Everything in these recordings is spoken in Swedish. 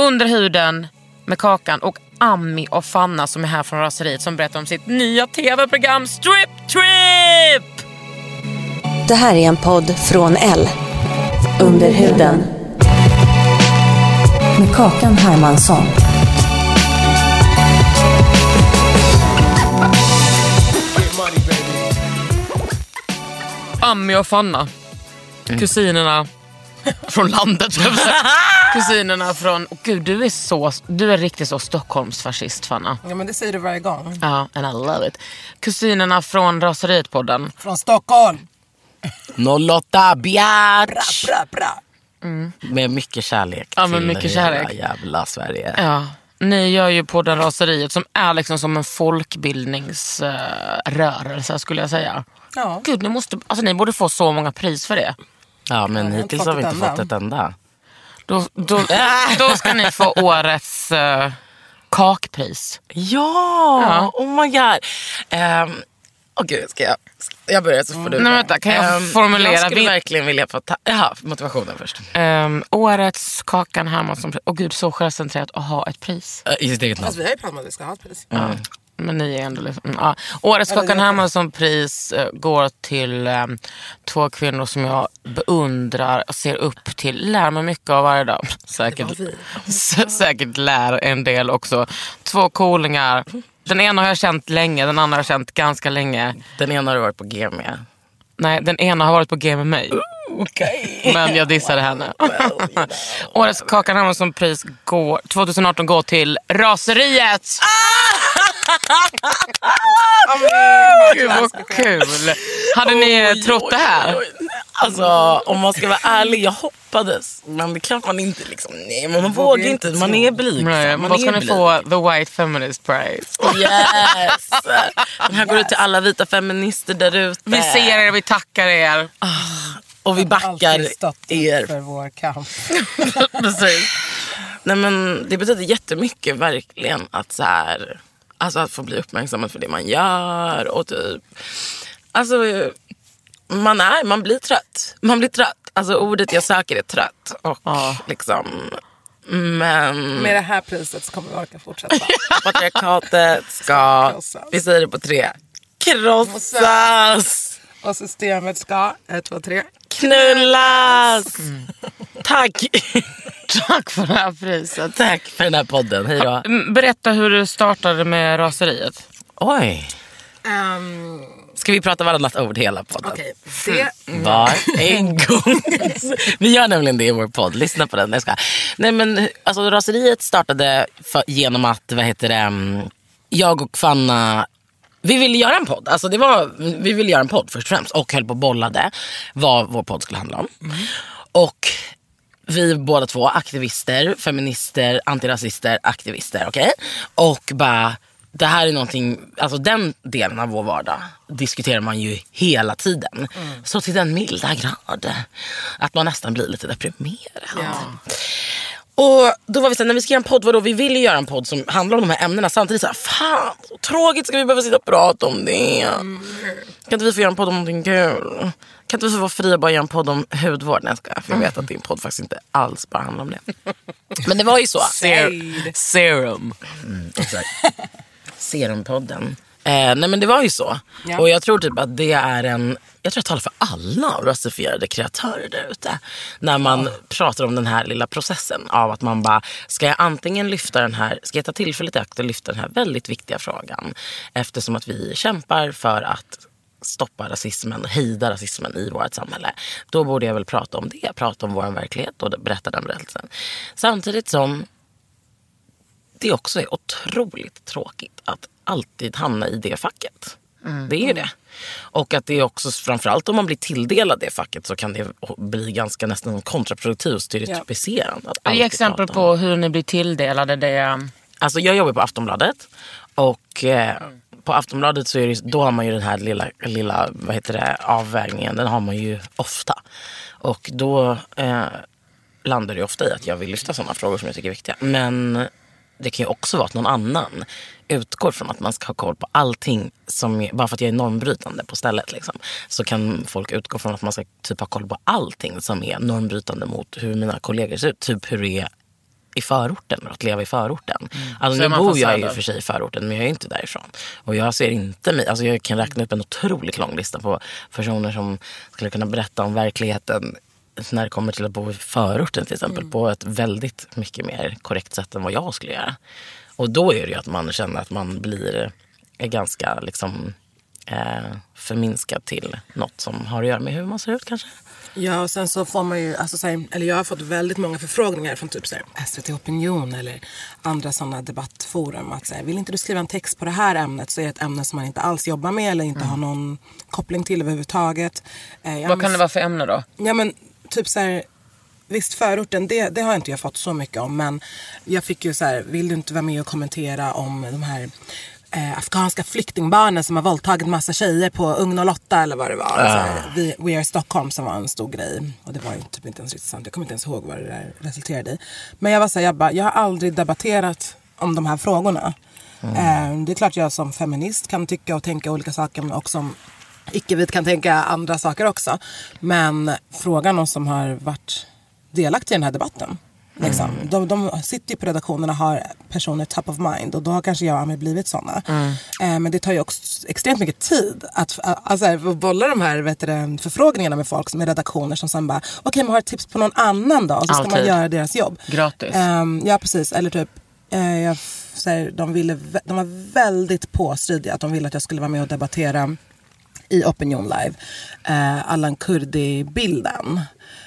Under huden med Kakan och Ami och Fanna som är här från raseriet som berättar om sitt nya tv-program Strip Trip! Det här är en podd från L. Under huden. Med Kakan Hermansson. Ami och Fanna. Kusinerna från landet. Kusinerna från... Oh, gud, du är, så, du är riktigt så Stockholmsfascist Fanna. Ja men det säger du varje gång. Ja, and I love it. Kusinerna från Raseriet-podden. Från Stockholm. 08 biatch! Bra, bra. Med mycket kärlek Ja, med till mycket kärlek. jävla Sverige. Ja. Ni gör ju podden Raseriet som är liksom som en folkbildningsrörelse skulle jag säga. Ja. Gud, ni, måste, alltså, ni borde få så många pris för det. Ja, men har hittills har vi inte fått ett enda. Då, då, då ska ni få årets uh, kakpris. Ja, Ja. oh my god. Um, Åh gud, ska jag, ska jag börjar så får du. Nej, vänta, kan jag Ehm, formulera Jag skulle vin- verkligen vilja få ta... Jaha, motivationen först. Um, årets Kakan Hermansson Åh gud, så självcentrerat att ha ett pris. Uh, I sitt eget namn. Alltså vi har ju pratat om att vi ska ha ett pris. Men ni är ändå liksom, ja. Årets Kakan Hermansson-pris eh, går till em, två kvinnor som jag beundrar och ser upp till. Lär mig mycket av varje dag. Säkert, säkert lär en del också. Två coolingar. Den ena har jag känt länge, den andra har jag känt ganska länge. Den ena har du varit på G med. Nej, den ena har varit på G med mig. Men jag dissade henne. Årets Kakan Hermansson-pris går, 2018 går till Raseriet. Gud vad kul. Hade ni Oj, trott det här? oj. Alltså om man ska vara ärlig, jag hoppades. Men det är klart man inte liksom, nej men man vågar inte, man är blygsam. Nej, men man då ska ni blyg. få the white feminist prize. Yes! Den här går ut till alla vita feminister där ute. Vi ser er, vi tackar er. Och vi backar er. för vår kamp. Precis. Nej men det betyder jättemycket verkligen att så här, alltså att få bli uppmärksammad för det man gör och typ, alltså man är, man blir trött. Man blir trött. Alltså ordet jag söker är trött. Och liksom, men Med det här priset så kommer vi orka fortsätta. patriarkatet ska, Krossas. vi säger det på tre, krossas, Och systemet ska, ett, två, tre. Knullas. Tack. Tack för det här priset. Tack för den här podden. Hej då. Mm, Berätta hur du startade med raseriet. Oj. Um, Ska vi prata varannat ord hela podden? Okej, det... Var en gång. Vi gör nämligen det i vår podd. Lyssna på den. Jag skojar. Nej, men, alltså, raseriet startade för, genom att vad heter det, mm, jag och Fanna vi ville göra en podd. Alltså det var, vi ville göra en podd först och främst och höll på och bollade vad vår podd skulle handla om. Och vi båda två aktivister, feminister, antirasister, aktivister. okej? Och bara, det här är någonting, alltså den delen av vår vardag diskuterar man ju hela tiden. Så till den milda grad att man nästan blir lite deprimerad. Och då var vi såhär, när vi ska göra en podd, vadå? Vi vill ju göra en podd som handlar om de här ämnena. Samtidigt såhär, fan så tråkigt ska vi behöva sitta och prata om det. Kan inte vi få göra en podd om någonting kul? Kan inte vi få vara fria och bara göra en podd om hudvård? Nej, jag för jag vet att din podd faktiskt inte alls bara handlar om det. Men det var ju så. Ser- serum. Exakt. Serumpodden. Eh, nej men det var ju så. Ja. Och jag tror typ att det är en, jag tror jag talar för alla rasifierade kreatörer där ute. När man pratar om den här lilla processen av att man bara, ska jag antingen lyfta den här, ska jag ta tillfället i akt och lyfta den här väldigt viktiga frågan. Eftersom att vi kämpar för att stoppa rasismen, hejda rasismen i vårt samhälle. Då borde jag väl prata om det, prata om vår verklighet och berätta den berättelsen. Samtidigt som det också är otroligt tråkigt att alltid hamna i det facket. Det är ju det. Och att det är också, framförallt om man blir tilldelad det facket så kan det bli ganska nästan kontraproduktivt och stereotypiserande. Att Ge exempel prata på hur ni blir tilldelade det. Alltså jag jobbar på Aftonbladet och eh, på Aftonbladet så är det, då har man ju den här lilla, lilla vad heter det, avvägningen. Den har man ju ofta. Och då eh, landar det ofta i att jag vill lyfta sådana frågor som jag tycker är viktiga. Men det kan ju också vara att någon annan utgår från att man ska ha koll på allting. Som bara för att jag är normbrytande på stället. Liksom, så kan folk utgå från att man ska typ ha koll på allting som är normbrytande mot hur mina kollegor ser ut. Typ hur det är i förorten och att leva i förorten. Alltså, Så är nu bor jag ju för sig i förorten men jag är inte därifrån. Och jag ser inte mig, alltså jag kan räkna upp en otroligt lång lista på personer som skulle kunna berätta om verkligheten när det kommer till att bo i förorten till exempel Mm. på ett väldigt mycket mer korrekt sätt än vad jag skulle göra. Och då är det ju att man känner att man blir eh, ganska liksom eh, förminskad till något som har att göra med hur man ser ut kanske. Ja, och sen så får man ju, alltså, så här, eller jag har fått väldigt många förfrågningar från typ så här, SVT Opinion eller andra sådana debattforum. Att så här, vill inte du skriva en text på det här ämnet så är det ett ämne som man inte alls jobbar med eller inte har någon koppling till överhuvudtaget. Eh, Vad kan måste- det vara för ämne då? Ja men typ så här, visst förorten det, det har inte jag fått så mycket om men jag fick ju så här, vill du inte vara med och kommentera om de här eh, afghanska flyktingbarnen som har våldtagit massa tjejer på Ugn och Lotta eller vad det var. Så här, vi, We Are Stockholm som var en stor grej. Och det var ju typ inte ens riktigt sant. Jag kommer inte ens ihåg vad det där resulterade i. Men jag var så här, jag, bara, jag har aldrig debatterat om de här frågorna. Eh, det är klart jag som feminist kan tycka och tänka olika saker men också som icke-vit kan tänka andra saker också. Men frågan om som har varit delaktiga i den här debatten. Liksom. De, de sitter ju på redaktionerna och har personer top of mind och då har kanske jag och Amir blivit sådana. Eh, men det tar ju också extremt mycket tid att alltså, att bolla de här vet du, förfrågningarna med folk med redaktioner som sen bara okej men har ett tips på någon annan då och så ska man Alltid. göra deras jobb. Gratis. Ehm, ja precis, eller typ eh, jag, så här, de, ville, de var väldigt påstridiga att de ville att jag skulle vara med och debattera i Opinion Live. Eh, Allan Kurdi-bilden.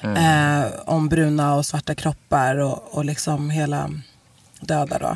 Eh, om bruna och svarta kroppar och, och liksom hela döda då.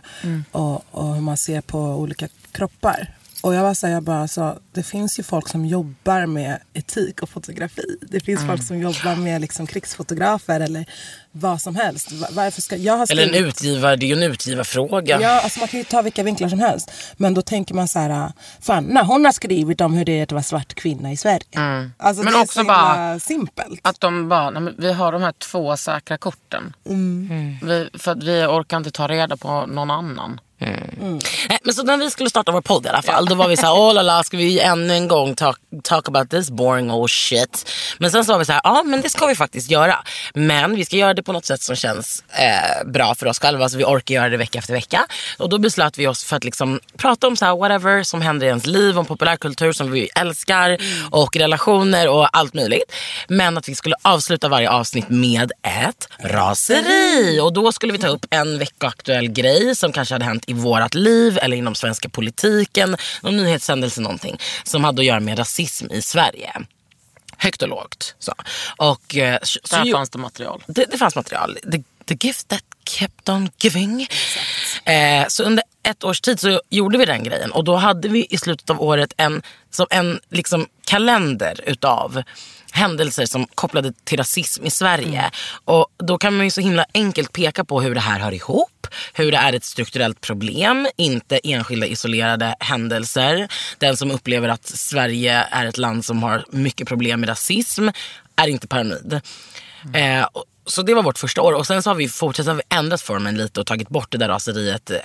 Och, och hur man ser på olika kroppar. Och jag var så här, jag bara, alltså, det finns ju folk som jobbar med etik och fotografi. Det finns folk som jobbar med liksom, krigsfotografer eller vad som helst. Va- Varför ska, jag har Eller en skrivit- utgivare, det är ju en utgivarfråga. Ja, alltså man kan ju ta vilka vinklar som helst. Men då tänker man så här, fan, när hon har skrivit om hur det är att vara svart kvinna i Sverige. Alltså, Men det är också så himla bara simpelt. Att de bara, nej, vi har de här två säkra korten. Mm. Vi, för att vi orkar inte ta reda på någon annan. Nej, men så när vi skulle starta vår podd i alla fall, då var vi så här, oh la la, ska vi ännu en gång talk, talk about this boring old shit. Men sen så var vi så här, ja men det ska vi faktiskt göra. Men vi ska göra det på något sätt som känns eh, bra för oss själva, så vi orkar göra det vecka efter vecka. Och då beslöt vi oss för att liksom prata om så här, whatever som händer i ens liv, om populärkultur som vi älskar och relationer och allt möjligt. Men att vi skulle avsluta varje avsnitt med ett raseri. Och då skulle vi ta upp en veckoaktuell grej som kanske hade hänt i vårat liv eller inom svenska politiken. Någon nyhetshändelse någonting som hade att göra med rasism i Sverige. Högt och lågt. Så. Och, eh, så, Där så- fanns det material. det, det fanns material. The, the gift that kept on giving. Eh, så under ett års tid så gjorde vi den grejen. Och då hade vi i slutet av året en, som en liksom, kalender utav händelser som kopplade till rasism i Sverige. Och då kan man ju så himla enkelt peka på hur det här hör ihop. Hur det är ett strukturellt problem, inte enskilda isolerade händelser. Den som upplever att Sverige är ett land som har mycket problem med rasism är inte paranoid. Eh, så det var vårt första år. Och sen så har vi fortsatt så har vi ändrat formen lite och tagit bort det där raseriet eh,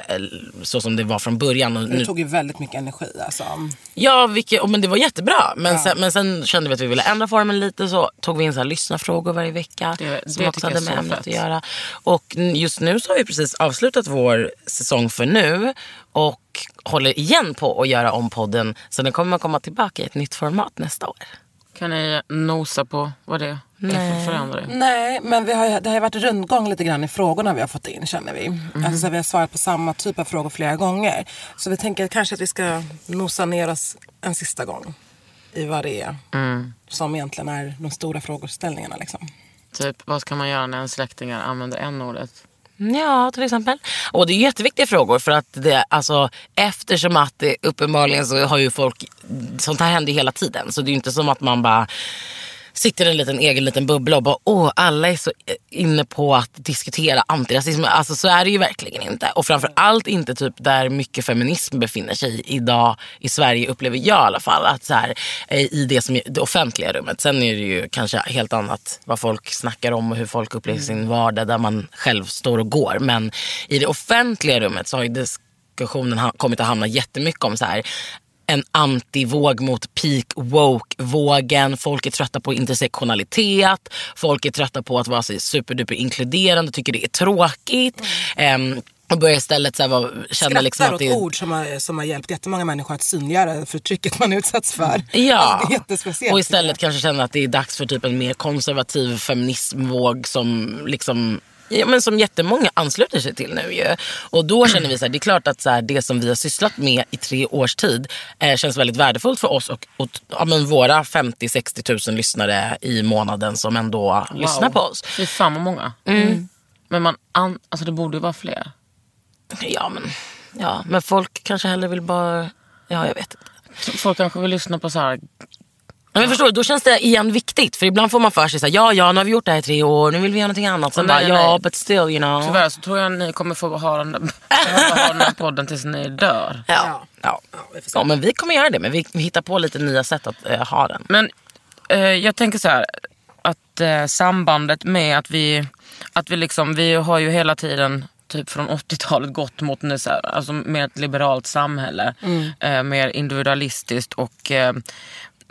så som det var från början. Och Det nu, tog ju väldigt mycket energi alltså. ja, vilket, och men det var jättebra. Men, sen, men sen kände vi att vi ville ändra formen lite så tog vi in så här lyssnarfrågor varje vecka. Det- som det också tycker hade med ämnet att göra. Och just nu så har vi precis avslutat vår säsong för nu. Och håller igen på att göra om podden. Så den kommer komma tillbaka i ett nytt format nästa år. Kan ni nosa på vad det är för förändring? Nej, men vi har, ju- det har ju varit rundgång lite grann i frågorna vi har fått in känner vi. Alltså, så vi har svarat på samma typ av frågor flera gånger. Så vi tänker kanske att vi ska nosa ner oss en sista gång i vad det är som egentligen är de stora frågeställningarna. Liksom. Typ, vad ska man göra när en släktingar använder n-ordet? Ja, till exempel. Och det är jätteviktiga frågor för att det, alltså, eftersom att det uppenbarligen så har ju folk, sånt här händer hela tiden. Så det är ju inte som att man bara sitter i en liten egen liten bubbla och bara åh alla är så inne på att diskutera antirasism. Alltså så är det ju verkligen inte. Och framförallt inte typ där mycket feminism befinner sig idag i Sverige upplever jag i alla fall. Att så här, eh, I det, som det offentliga rummet. Sen är det ju kanske helt annat vad folk snackar om och hur folk upplever sin vardag där man själv står och går. Men i det offentliga rummet så har ju diskussionen kommit att hamna jättemycket om så här en antivåg mot peak woke-vågen. Folk är trötta på intersektionalitet. Folk är trötta på att vara så superduper inkluderande, tycker det är tråkigt. Ehm, och börjar istället så här, vara, känna Skrattar liksom att åt det är... ord som har, som har hjälpt jättemånga människor att synliggöra förtrycket man utsätts för. Ja, Alltså, det är jättespeciellt. och istället kanske känna att det är dags för typ en mer konservativ feminismvåg som liksom Ja, men som jättemånga ansluter sig till nu ju. Och då känner vi så här, det är klart att så här, det som vi har sysslat med i tre års tid eh, känns väldigt värdefullt för oss och, och ja, men våra 50-60 tusen lyssnare i månaden som ändå lyssnar på oss. Fy fan vad många. Men man an- alltså det borde ju vara fler. Ja men, ja, men folk kanske hellre vill bara, ja jag vet inte. Folk kanske vill lyssna på så här. Ja, men förstår du, då känns det igen viktigt. För ibland får man för sig så här, ja ja nu har vi gjort det här i tre år, nu vill vi göra någonting annat. Sen Nej, bara, nej, ja nej. but still you know. Tyvärr så tror jag ni kommer få ha den, ha den här podden tills ni dör. Ja. Ja. Ja. men vi kommer göra det, men vi, vi hittar på lite nya sätt att eh, ha den. Men eh, jag tänker så här att eh, sambandet med att vi, att vi liksom, vi har ju hela tiden typ från 80-talet gått mot nu så här, alltså mer ett liberalt samhälle. Eh, mer individualistiskt och eh,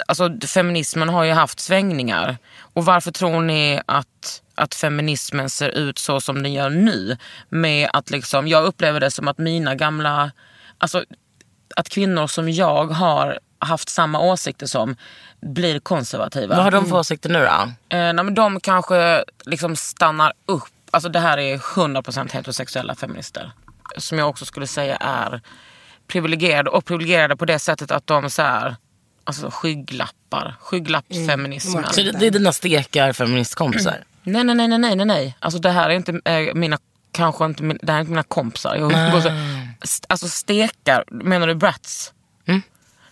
alltså feminismen har ju haft svängningar. Och varför tror ni att, att feminismen ser ut så som den gör nu? Med att liksom, jag upplever det som att mina gamla, alltså att kvinnor som jag har haft samma åsikter som blir konservativa. Vad har de för åsikter nu då? Eh, nej, men de kanske liksom stannar upp. Alltså det här är 100% heterosexuella feminister. Som jag också skulle säga är privilegierade. Och privilegierade på det sättet att de så här, alltså skygglappar. Skygglappsfeminismen. Så det, det är dina stekar feministkompisar? Nej, nej, nej, nej, nej, nej, nej. Alltså det här är inte eh, mina, kanske inte, det här är inte mina kompisar. Jag går så, st- alltså stekar, menar du brats? Mm.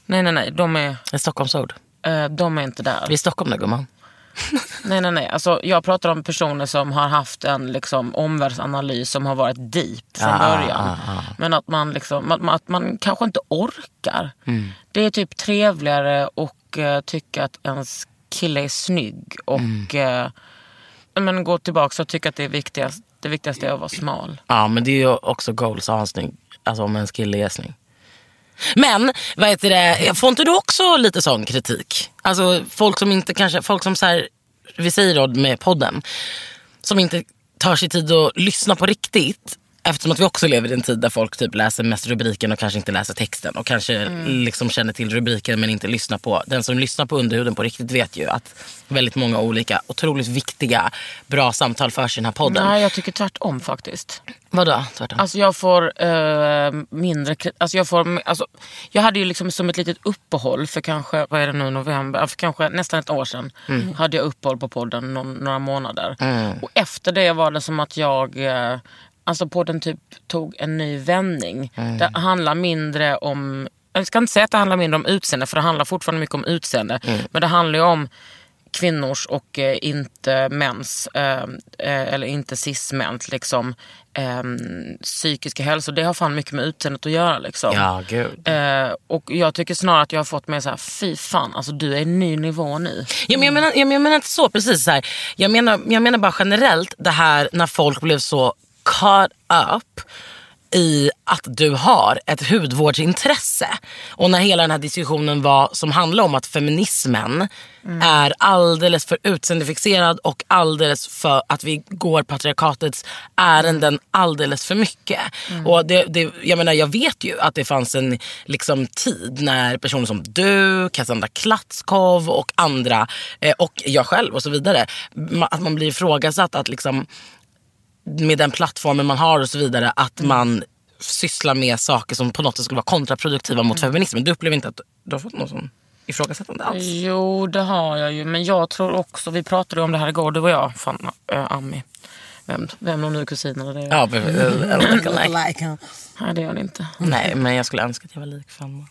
Nej, nej, nej, de är, Ett Stockholmsord. eh, de är inte där. Vi är i Stockholm nu gumman. Nej, nej, nej. Alltså, jag pratar om personer som har haft en liksom, omvärldsanalys som har varit deep från Ah, början. ah, ah. Men att man, liksom, att, att man kanske inte orkar. Mm. Det är typ trevligare att uh, tycka att ens kille är snygg och Mm. uh, men gå tillbaka och tycka att det, är viktigast, det viktigaste är att vara smal. Ja men det är ju också goals att ha en snygg, alltså om ens kille är snygg. Men, vad heter det, får inte du också lite sån kritik? Alltså folk som inte kanske, folk som så här, vi säger då med podden, som inte tar sig tid att lyssna på riktigt. Eftersom att vi också lever i en tid där folk typ läser mest rubriken och kanske inte läser texten. Och kanske liksom känner till rubriken men inte lyssnar på. Den som lyssnar på underhuden på riktigt vet ju att väldigt många olika otroligt viktiga bra samtal förs i den här podden. Nej, jag tycker tvärtom faktiskt. Vadå tvärtom? Alltså jag får eh, mindre... Alltså jag, får, alltså jag hade ju liksom som ett litet uppehåll för kanske, vad är det nu, november? För kanske nästan ett år sedan. Hade jag uppehåll på podden någon, några månader. Och efter det var det som att jag... Eh, alltså podden typ tog en ny vändning. Det handlar mindre om... Jag ska inte säga att det handlar mindre om utseende för det handlar fortfarande mycket om utseende. Men det handlar ju om kvinnors och eh, inte mäns, eh, eh, eller inte cis-mäns liksom, eh, psykiska hälsa. Det har fan mycket med utseendet att göra. Liksom. Ja, gud. Eh, och jag tycker snarare att jag har fått mig så här, fy fan, alltså du är en ny nivå nu. Ja, men jag, menar, jag, men jag menar inte så precis. Så här. Jag, menar, jag menar bara generellt det här när folk blev så caught up i att du har ett hudvårdsintresse. Och när hela den här diskussionen var som handlar om att feminismen är alldeles för utseendefixerad och alldeles för att vi går patriarkatets ärenden alldeles för mycket. Och det, det, jag, menar, jag vet ju att det fanns en liksom, tid när personer som du, Cassandra Klatskov och andra eh, och jag själv och så vidare, ma- att man blir ifrågasatt att liksom med den plattformen man har och så vidare att man sysslar med saker som på något sätt skulle vara kontraproduktiva mot feminismen. Du upplever inte att du har fått någon sån ifrågasättande alls? Jo, det har jag ju. Men jag tror också, vi pratade om det här igår, du och jag, fan, äh, Ami. Vem, vem om nu är kusin eller det är. Ja, eh, like, like. Nej, det gör det inte. Nej, men jag skulle önska att jag var lik Fanna.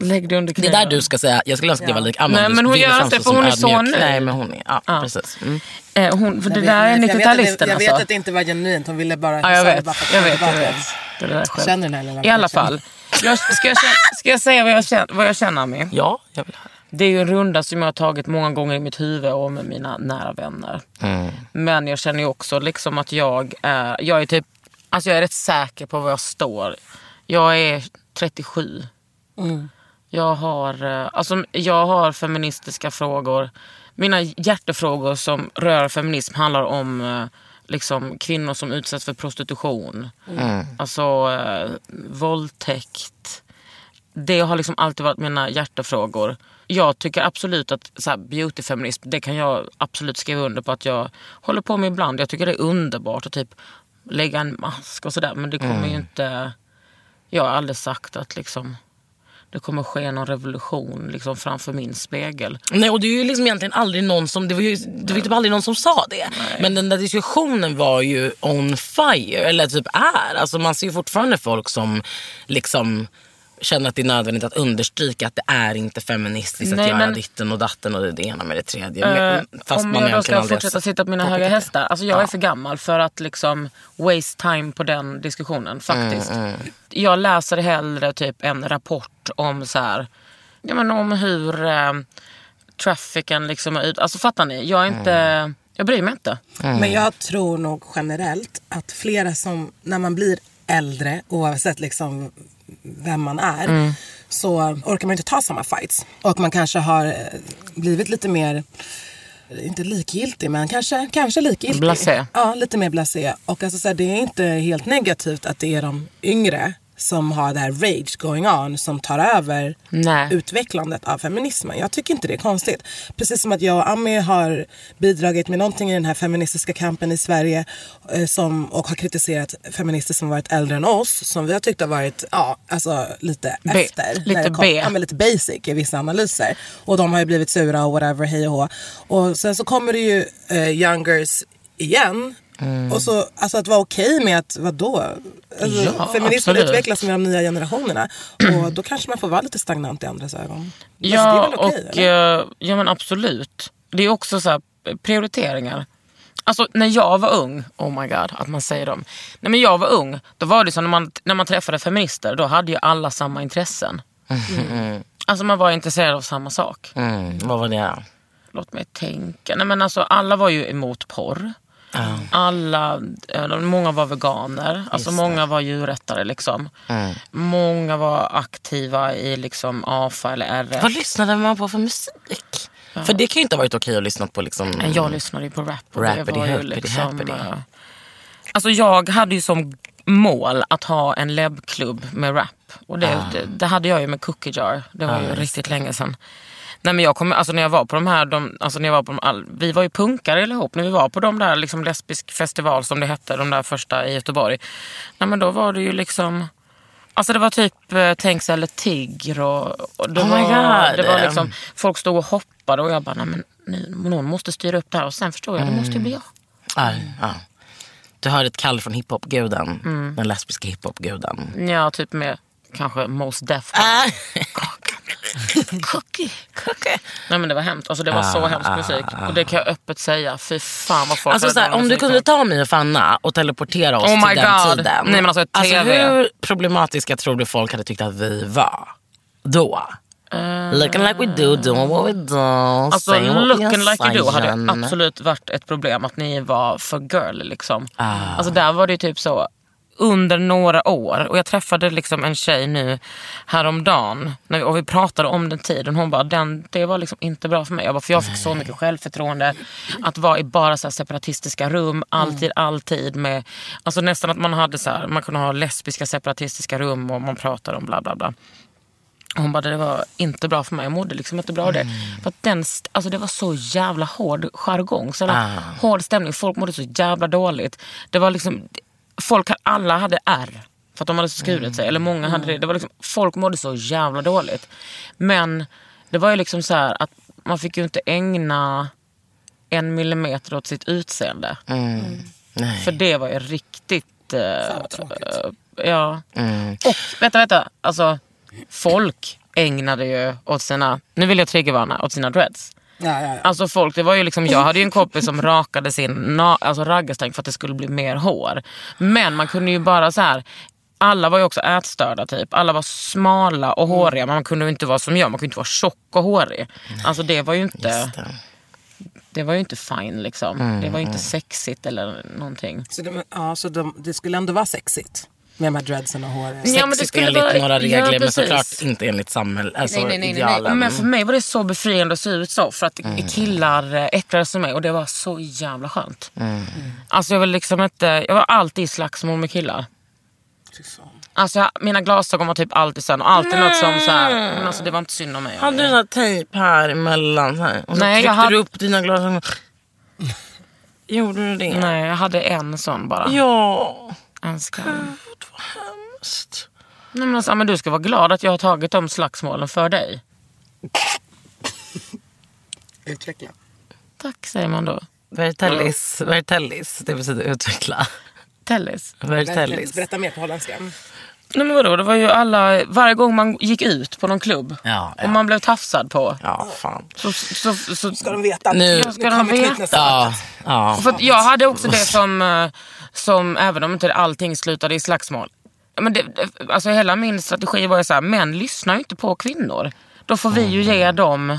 Lägg dig under Det är knäna. där du ska säga, jag skulle önska att jag var lik Amma. Nej, men hon gör inte, för som hon är så nöjd. Nej, men hon är, ja, Ja. precis. Mm. Eh, hon, för det där är vet- jag vet att det- 90-talisten Jag vet alltså. att det inte var genuint. Hon ville bara Ja, jag det vet. för Jag vet, jag vet. Det där är själv. Känner den här lilla I alla fall. Jag, ska, jag, känna- ska jag säga vad jag känner, vad jag känner Ami? Ja, jag vill höra. Det är ju en runda som jag har tagit många gånger i mitt huvud och med mina nära vänner. Mm. Men jag känner ju också liksom att jag är, jag är typ, alltså jag är rätt säker på var jag står. Jag är 37. Jag har, eh, alltså jag har feministiska frågor. Mina hjärtefrågor som rör feminism handlar om eh, liksom, kvinnor som utsätts för prostitution. Alltså eh, våldtäkt. Det har liksom alltid varit mina hjärtefrågor. Jag tycker absolut att så här, beautyfeminism, det kan jag absolut skriva under på att jag håller på med ibland. Jag tycker det är underbart att typ lägga en mask och sådär. Men det kommer ju inte... Jag har aldrig sagt att liksom det kommer ske någon revolution liksom framför min spegel. Nej, och det är ju liksom egentligen aldrig någon som, det var ju det var typ aldrig någon som sa det. Men den där diskussionen var ju on fire, eller typ är. Alltså man ser ju fortfarande folk som liksom känner att det är nödvändigt att understryka att det är inte feministiskt Nej, att göra men- ditten och datten och det, ena med det tredje. Men- Fast om man jag då ska fortsätta sitta på mina höga hästar. Alltså jag är för gammal för att liksom waste time på den diskussionen faktiskt. Mm, Jag läser hellre typ en rapport om så här, ja, men om hur eh, trafficen liksom är ut. Alltså fattar ni? Jag är inte, Mm. jag bryr mig inte. Men jag tror nog generellt att flera som, när man blir äldre, oavsett liksom vem man är, Mm. så orkar man inte ta samma fights. Och man kanske har eh, blivit lite mer, inte likgiltig, men kanske, kanske likgiltig. Blasé. Ja, lite mer blasé. Och alltså, så här, det är inte helt negativt att det är de yngre som har det här rage going on som tar över Nej. utvecklandet av feminismen. Jag tycker inte det är konstigt. Precis som att jag och Ami har bidragit med någonting i den här feministiska kampen i Sverige eh, som, och har kritiserat feminister som varit äldre än oss som vi har tyckt har varit ja, alltså, lite B. efter. Lite kom, B. Ja, lite basic i vissa analyser. Och de har ju blivit sura och whatever, hej och hå. Och sen så kommer det ju eh, youngers igen. Mm. Och så alltså att vara okej med att, vadå? Alltså, Ja, feminismen absolut. utvecklas med de nya generationerna. Och då kanske man får vara lite stagnant i andras ögon. Ja, Alltså, är väl okej, och, eller? eh, ja men absolut. Det är också så här, prioriteringar. Alltså när jag var ung, oh my god att man säger dem. När men jag var ung, då var det så när man, när man träffade feminister, då hade ju alla samma intressen. Alltså man var intresserad av samma sak. Mm, vad var det? Låt mig tänka. Nej, men alltså, alla var ju emot porr. Alla, eh, många var veganer, alltså många var djurrättare. Liksom. Många var aktiva i liksom AFA eller RF. Vad lyssnade man på för musik? För det kan ju inte ha varit okej att lyssna på liksom... Jag lyssnade ju på rap. Och det Rappity var ju liksom, eh, alltså jag hade ju som mål att ha en lebklubb med rap. Och det, Ah. det, det hade jag ju med Cookie Jar. Det var ju riktigt länge sedan. Nej, men jag kom, alltså när jag var på de här, de, alltså när jag var på de, all, vi var ju punkare ihop när vi var på de där liksom lesbisk festival som det hette, de där första i Göteborg. Nej, men då var det ju liksom, alltså det var typ eh, Tänk eller Tigr och, och det, Oh var, det var liksom, folk stod och hoppade och jag bara, nej men nu, någon måste styra upp det här och sen förstod jag, det måste ju bli jag. Ja, ja. Du hör ett kall från hiphop-guden. Mm. Den lesbiska hiphop-guden. Ja, typ med kanske Most Def. Kakan Cookie, cookie. Nej men det var hemskt. Alltså det var så Ah, hemsk ah, musik. ah. Och det kan jag öppet säga. Fy fan vad folk Alltså såhär, om du kunde ta mig och Fanna och teleportera oss Oh my till den God. tiden. Nej, men alltså, TV. hur problematiska tror du folk hade tyckt att vi var då? Looking like we do, doing what we do. Alltså looking like you do hade absolut varit ett problem att ni var för girl liksom. Ah. Alltså där var det ju typ så under några år och jag träffade liksom en tjej nu häromdagen när vi, och vi pratade om den tiden. Hon bara, den, det var liksom inte bra för mig. Jag bara, för jag fick så mycket självförtroende. Att vara i bara så här separatistiska rum, alltid, alltid med, alltså nästan att man hade så här, man kunde ha lesbiska separatistiska rum och man pratade om bla bla bla. Och Hon bara, det var inte bra för mig. Jag mådde liksom inte bra av det. För att den, alltså det var så jävla hård jargong. Så jävla hård stämning. Folk mådde så jävla dåligt. Det var liksom, folk, alla hade R. För att de hade skurit sig. Eller många hade det. det var liksom, folk mådde så jävla dåligt. Men det var ju liksom så här att man fick ju inte ägna en millimeter åt sitt utseende. Nej. För det var ju riktigt... eh, eh, ja. Och vänta, vänta. Alltså, folk ägnade ju åt sina, nu vill jag triggervarna, åt sina dreads. Ja, ja, ja. Alltså folk, det var ju liksom, jag hade ju en kompis som rakade sin na, alltså raggarsträng för att det skulle bli mer hår. Men man kunde ju bara så här. Alla var ju också ätstörda typ. Alla var smala och håriga. Men man kunde ju inte vara som jag, man kunde inte vara tjock och hårig. Alltså det var ju inte, det. det var ju inte fine liksom. Det var ju inte sexigt eller någonting. Så, det, ja, så de, det skulle ändå vara sexigt med de här dreadsen och håret. Ja, men det skulle enligt vara- några ja, regler men precis. såklart inte enligt samhället. Alltså nej, nej, nej, nej, nej. Men för mig var det så befriande att se ut så. För att Mm. killar eh, äcklade sig mig och det var så jävla skönt. Mm. Alltså jag var liksom inte, jag var alltid i slagsmål med killar. Alltså jag, mina glasögon var typ alltid sönder och alltid något som så här, men alltså det var inte synd om mig. Hade du sån här tejp här emellan? Så här, och så Nej, jag tryckte hade- du upp dina glasögon. Gjorde du det? Nej, jag hade en sån bara. Ja. En skam. Gud vad hemskt. Nej, men, alltså, men du ska vara glad att jag har tagit de slagsmålen för dig. Utveckla. Tack säger man då. Vertellis, vertellis, det betyder utveckla. Tellis. Vertellis. Berätta mer på holländska. Nej men vadå, det var ju alla, varje gång man gick ut på någon klubb Ja, ja. och man blev tafsad på. Ja, fan. Så, så, så, Ska de veta att Nu- nu, Ja, ska de kommer veta? Ja, ja. För att jag hade också det som, eh, som även om inte allting slutade i slagsmål. Men det, alltså hela min strategi var ju så här, män lyssnar ju inte på kvinnor. Då får vi ju ge dem,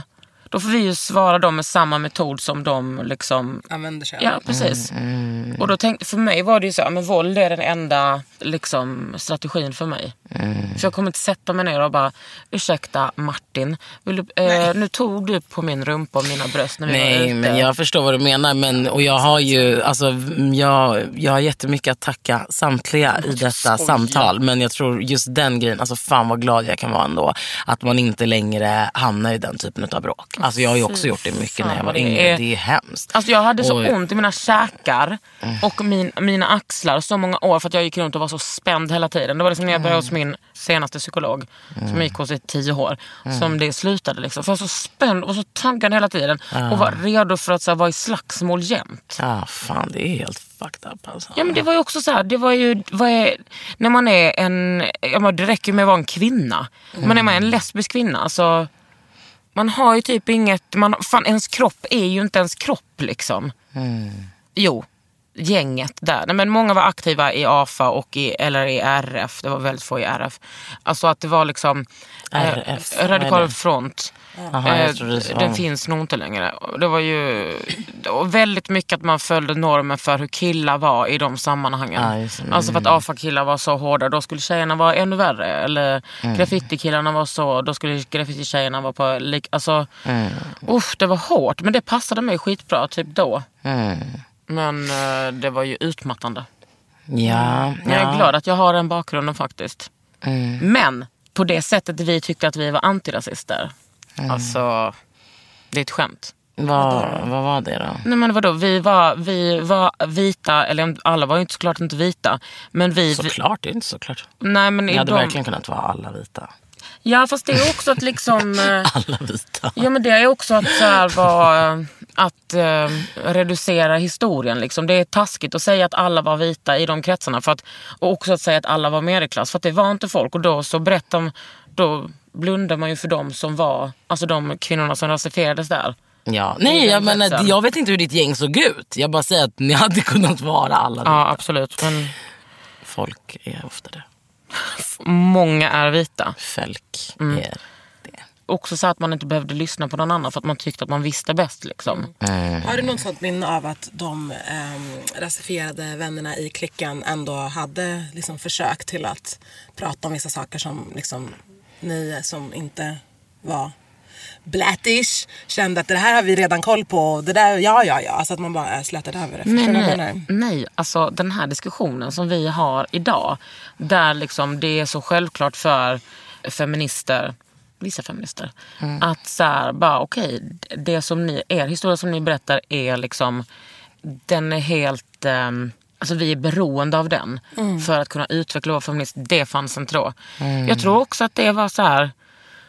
då får vi ju svara dem med samma metod som de liksom Använder sig av. Ja, precis. Mm, Och då tänkte, för mig var det ju så, men våld är den enda liksom, strategin för mig. Mm. Så jag kommer inte sätta mig ner och bara, ursäkta Martin, vill du, eh, nu tog du på min rumpa och mina bröst när vi var Nej, ute. men jag förstår vad du menar. Men, och jag har ju alltså, jag, jag har jättemycket att tacka samtliga i detta samtal. Men jag tror just den grejen, alltså fan vad glad jag kan vara ändå. Att man inte längre hamnar i den typen av bråk. Alltså jag har ju också gjort det mycket när jag var det yngre. är- Det är hemskt. Alltså jag hade så Och- Mm. ont i mina käkar och min, mina axlar så många år för att jag gick runt och var så spänd hela tiden. Det var liksom när jag började hos min senaste psykolog Mm. som gick hos i tio år som det slutade. Liksom. För jag var så spänd och så taggad hela tiden och var redo för att så här, vara i slagsmål jämt. Ja, fan det är helt fucked up alltså. Ja men det var ju också så här, det var ju, är, när man är en, ja, men det räcker ju med att vara en kvinna. Men är man en lesbisk kvinna, alltså man har ju typ inget, man, fan ens kropp är ju inte ens kropp liksom. Jo, gänget där. Nej, men många var aktiva i AFA och i, eller i RF, det var väldigt få i RF. Alltså att det var liksom eh, RF, är Radikal front. Jaha, Eh, den finns nog inte längre. Det var ju och väldigt mycket att man följde normen för hur killar var i de sammanhangen. Just det. Mm. Alltså för att AFA-killar var så hårda, då skulle tjejerna vara ännu värre. Eller Mm. graffiti-killarna var så, då skulle graffiti-tjejerna vara på... Lik, alltså, Mm. usch, det var hårt. Men det passade mig skitbra typ då. Mm. Men eh, det var ju utmattande. Ja, Men jag är ja. glad att jag har den bakgrunden faktiskt. Mm. Men på det sättet vi tyckte att vi var antirasister. Mm. Alltså, det är ett skämt. Vad, vad var det då? Nej men vadå, vi var, vi var vita, eller alla var ju inte såklart inte vita. Men vi... Såklart, det är inte såklart. nej men Ni hade de, verkligen kunnat vara alla vita. Ja fast det är också att liksom... eh, Alla vita. Ja men det är också att så här vara, att eh, reducera historien. Liksom. Det är taskigt att säga att alla var vita i de kretsarna. För att, och också att säga att alla var medelklass. För att det var inte folk. Och då så berättar de, då blundar man ju för dem som var, alltså de kvinnorna som rasifierades där. Ja. Nej, jag, menar, jag vet inte hur ditt gäng såg ut. Jag bara säger att ni hade kunnat vara alla. Ja, absolut. Men Folk är ofta det. Många är vita. Folk Mm. är det. Också så att man inte behövde lyssna på någon annan för att man tyckte att man visste bäst. Liksom. Har du något sånt minne av att de um, rasifierade vännerna i klicken ändå hade liksom försök till att prata om vissa saker som liksom, ni som inte var blattish kände att det här har vi redan koll på. Det där, ja, ja, ja. Alltså att man bara slätade över det. Nej, nej, nej, alltså den här diskussionen som vi har idag. Där liksom det är så självklart för feminister, vissa feminister. Att så här, bara okej, det som ni, er historia som ni berättar är liksom, den är helt, ehm, alltså vi är beroende av den. För att kunna utveckla vår feminism. Det fanns inte då. Jag tror också att det var så här.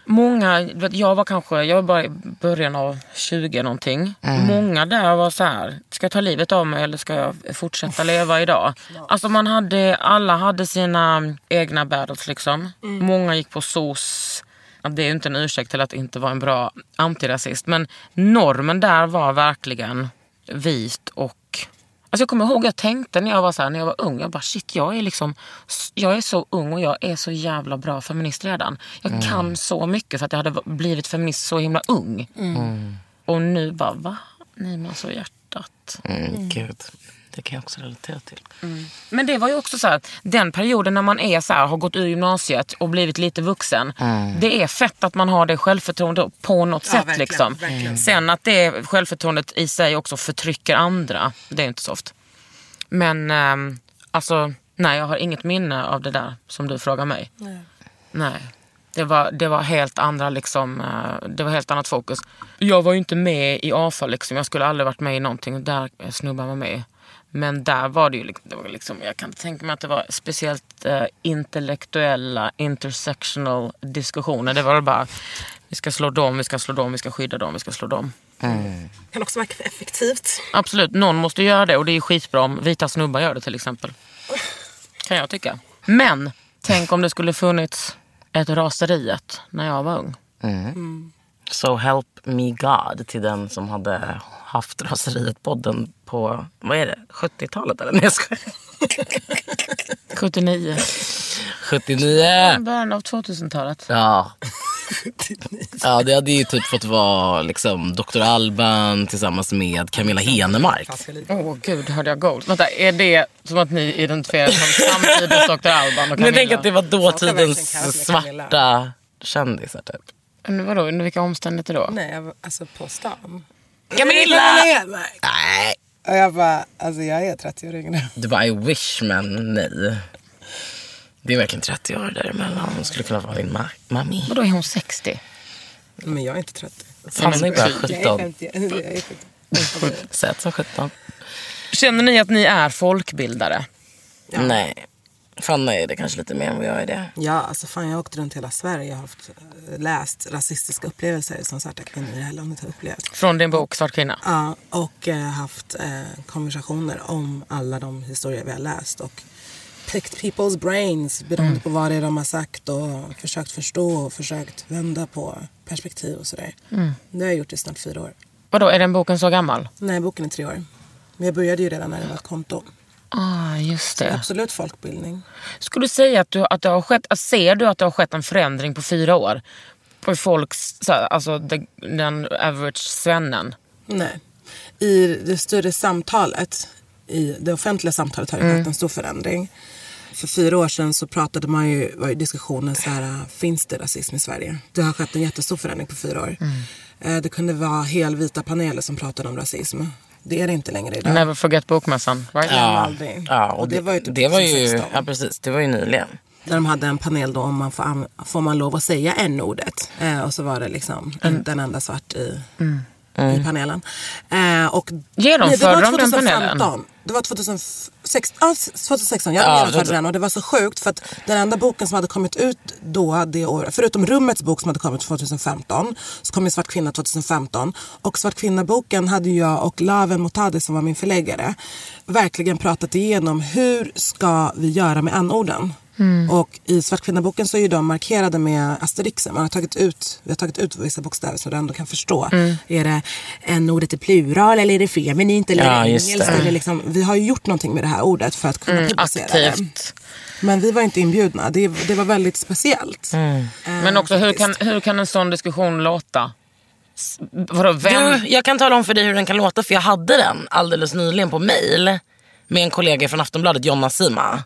Många, vet, jag var kanske, jag var bara i början av 20 någonting. Många där var så här, ska jag ta livet av mig eller ska jag fortsätta leva idag? Alltså man hade, alla hade sina egna battles liksom. Många gick på SOS. Det är ju inte en ursäkt till att inte vara en bra antirasist. Men normen där var verkligen vit och Alltså jag kommer ihåg jag tänkte när jag var så här, när jag var ung, jag bara shit jag är liksom, jag är så ung och jag är så jävla bra feminist redan. Jag kan så mycket för att jag hade blivit feminist så himla ung. Och nu bara va? Nej men alltså hjärtat. Mm, Gud, det kan jag också relatera till. Men det var ju också så här, den perioden när man är så här, har gått ur gymnasiet och blivit lite vuxen. Det är fett att man har det självförtroendet på något sätt. verkligen, liksom. verkligen. Sen att det självförtroendet i sig också förtrycker andra, det är inte så ofta. Men ehm, alltså, nej jag har inget minne av det där som du frågar mig. Nej. Det var, det var helt andra liksom, eh, det var helt annat fokus. Jag var ju inte med i AFA liksom. Jag skulle aldrig varit med i någonting där snubbar var med. Men där var det ju liksom, det var liksom jag kan inte tänka mig att det var speciellt eh, intellektuella intersectional diskussioner. Det var bara, vi ska slå dem, vi ska slå dem, vi ska skydda dem, vi ska slå dem. Kan också verka effektivt. Absolut, någon måste göra det och det är skitbra om vita snubbar gör det till exempel. Kan jag tycka. Men tänk om det skulle funnits ett raseriet när jag var ung. So help me God till den som hade haft Raseriet-podden på, vad är det, 70-talet eller? Nej jag skojar. 79. 79! Början av 2000-talet. Ja. ja, det hade ju typ fått vara liksom Dr. Alban tillsammans med Camilla Henemark. Åh oh, gud, hörde jag gold? Vänta, är det som att ni identifierar som samtidens Dr. Alban och Men jag tänker Camilla? att det var dåtidens Camilla. svarta kändisar typ. Men Vadå, under vilka omständigheter då? Nej, jag alltså på stan. Camilla! Nej. Nej. Och jag bara, alltså jag är 30-åring nu. Du bara I wish men nej. Det är verkligen 30 år däremellan. Hon skulle kunna vara din ma- mami. Vadå, är hon 60? Men jag är inte 30. Fanny är bara Jag är 17. 50. Jag är 70. Sätt som 17. Känner ni att ni är folkbildare? Nej. Fanny är det kanske lite mer än vad jag är det. Ja, alltså fan jag har åkt runt hela Sverige. Jag har haft, eh, läst rasistiska upplevelser som svarta kvinnor i det här landet har upplevt. Från din bok Svart kvinna? Ja, och eh, haft eh, konversationer om alla de historier vi har läst. Och picked people's brains beroende på vad det är de har sagt och försökt förstå och försökt vända på perspektiv och sådär. Det har jag gjort i snart fyra år. Vadå, är den boken så gammal? Nej, boken är tre år. Men jag började ju redan när det var ett konto. Ah, just det. Absolut folkbildning. Skulle du säga att, du, att det har skett, ser du att det har skett en förändring på fyra år? På folks, så alltså den average svennen? Nej. I det större samtalet, i det offentliga samtalet har det skett en stor förändring. För fyra år sedan så pratade man ju, var ju diskussionen så här, finns det rasism i Sverige? Det har skett en jättestor förändring på fyra år. Eh, Det kunde vara helvita paneler som pratade om rasism. Det är det inte längre idag. Never forget bokmässan, right? Ja. aldrig. Ja, Och det var ju typ det var ju, 2016. ja precis, det var ju nyligen. Där de hade en panel då om man får, får man lov att säga n-ordet. Eh, och så var det liksom inte en enda svart i, i panelen. Eh, och Genomförde Nej, det var de den panelen? 2015. Det var 2006, ja, 2016. Jag Ja, genomförde det- den och det var så sjukt för att den enda boken som hade kommit ut då det året, förutom Rummets bok som hade kommit 2015, så kom ju Svart kvinna 2015. Och Svart kvinna-boken hade jag och Laven Motadi som var min förläggare verkligen pratat igenom hur ska vi göra med n-orden? Och i Svartkvinnaboken så är ju de markerade med asterixen. Man har tagit ut, vi har tagit ut vissa bokstäver så du ändå kan förstå. Är det en ordet i plural eller är det feminint eller Ja, det engelskt? det. Eller liksom, vi har ju gjort någonting med det här ordet för att kunna publicera det. Aktivt. Men vi var inte inbjudna. Det, det var väldigt speciellt. Eh, Men också hur kan, hur kan en sån diskussion låta? Vadå, vem? Du, jag kan tala om för dig hur den kan låta för jag hade den alldeles nyligen på mail med en kollega från Aftonbladet, Jonna Sima.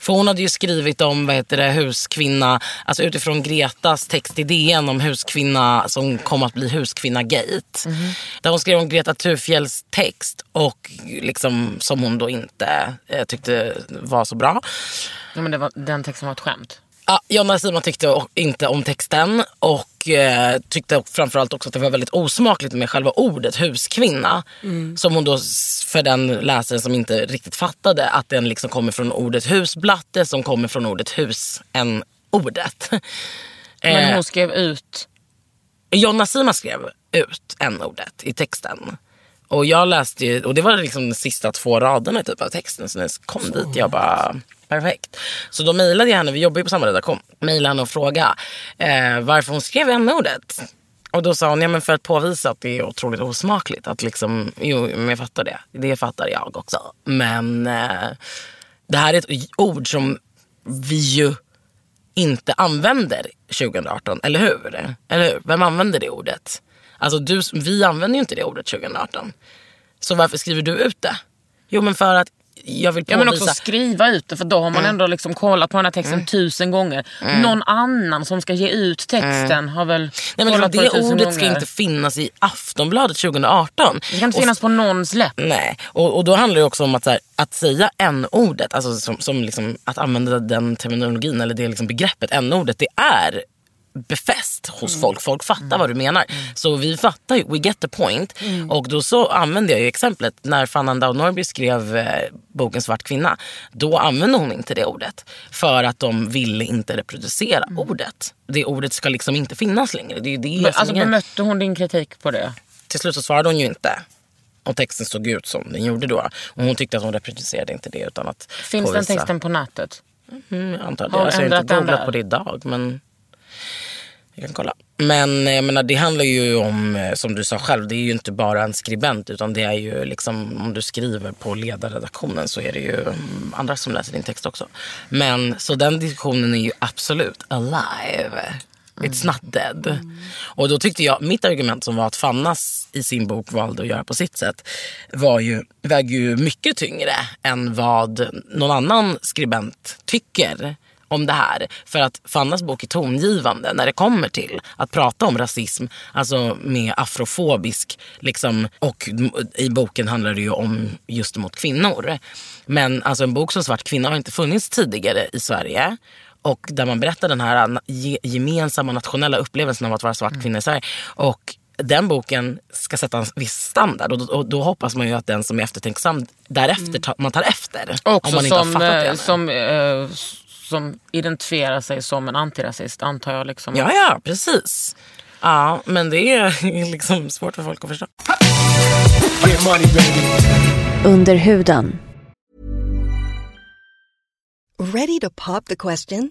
För hon hade ju skrivit om vad heter det, huskvinna, alltså utifrån Gretas text i DN om huskvinna som kom att bli huskvinna-gate. Där hon skrev om Greta Thurfjells text och liksom, som hon då inte eh, tyckte var så bra. Ja, men det var, den texten var ett skämt. Ja, Jonna Sima tyckte inte om texten och eh, tyckte framförallt också att det var väldigt osmakligt med själva ordet huskvinna. Som hon då, för den läsaren som inte riktigt fattade, att den liksom kommer från ordet husblatte som kommer från ordet hus än ordet. Men Eh, hon skrev ut... Jonna Sima skrev ut n-ordet i texten. Och jag läste ju, och det var liksom de sista två raderna typ av texten. Så när jag kom dit, jag bara perfekt. Så då mejlade jag henne, vi jobbar ju på samma redaktion, mejlade henne och frågade eh, varför hon skrev n-ordet. Och då sa hon, ja men för att påvisa att det är otroligt osmakligt. Att liksom, jo men jag fattar det. Det fattar jag också. Men eh, det här är ett ord som vi ju inte använder 2018, eller hur? Eller hur? Vem använder det ordet? Alltså du, vi använder ju inte det ordet 2018. Så varför skriver du ut det? Jo men för att jag vill Ja, påvisa... men också skriva ut det för då har man ändå liksom kollat på den här texten tusen gånger. Någon annan som ska ge ut texten har väl Nej, men kollat på det det tusen ordet gånger. ska inte finnas i Aftonbladet 2018. det kan inte Och finnas på någons läpp. Nej, och, och då handlar det också om att, här, att säga n-ordet, alltså som, som liksom, att använda den terminologin eller det liksom begreppet n-ordet, det är befäst hos folk. Folk fattar vad du menar. Så vi fattar ju, we get the point. Och då så använde jag ju exemplet när Fanny Andau Norrby skrev eh, boken Svart kvinna. Då använde hon inte det ordet. För att de ville inte reproducera ordet. Det ordet ska liksom inte finnas längre. Det är det Men, alltså, bemötte hon din kritik på det? till slut så svarade hon ju inte. Och texten såg ut som den gjorde då. Och hon tyckte att hon reproducerade inte det utan att Finns den påvisa- texten på nätet? Mm, jag antar det. Alltså, jag har inte den googlat på det idag men jag kan kolla. Men eh, jag menar, det handlar ju om, eh, som du sa själv, det är ju inte bara en skribent utan det är ju liksom, om du skriver på ledarredaktionen så är det ju mm, andra som läser din text också. Men så den diskussionen är ju absolut alive. It's not dead. Och då tyckte jag, mitt argument som var att Fannas i sin bok valde att göra på sitt sätt var ju, väger ju mycket tyngre än vad någon annan skribent tycker om det här. För att Fannas bok är tongivande när det kommer till att prata om rasism, alltså med afrofobisk, liksom, och i boken handlar det ju om just mot kvinnor. Men alltså en bok som Svart kvinna har inte funnits tidigare i Sverige. Och där man berättar den här gemensamma nationella upplevelsen av att vara svart kvinna i Sverige. Och den boken ska sätta en viss standard och då, och då hoppas man ju att den som är eftertänksam därefter tar, man tar efter. Också om man inte har som, fattat det eh, ännu. som, eh, som identifierar sig som en antirasist antar jag. Liksom. Ja, ja, precis. Ja, men det är liksom svårt för folk att förstå. Under huden. Ready to pop the question?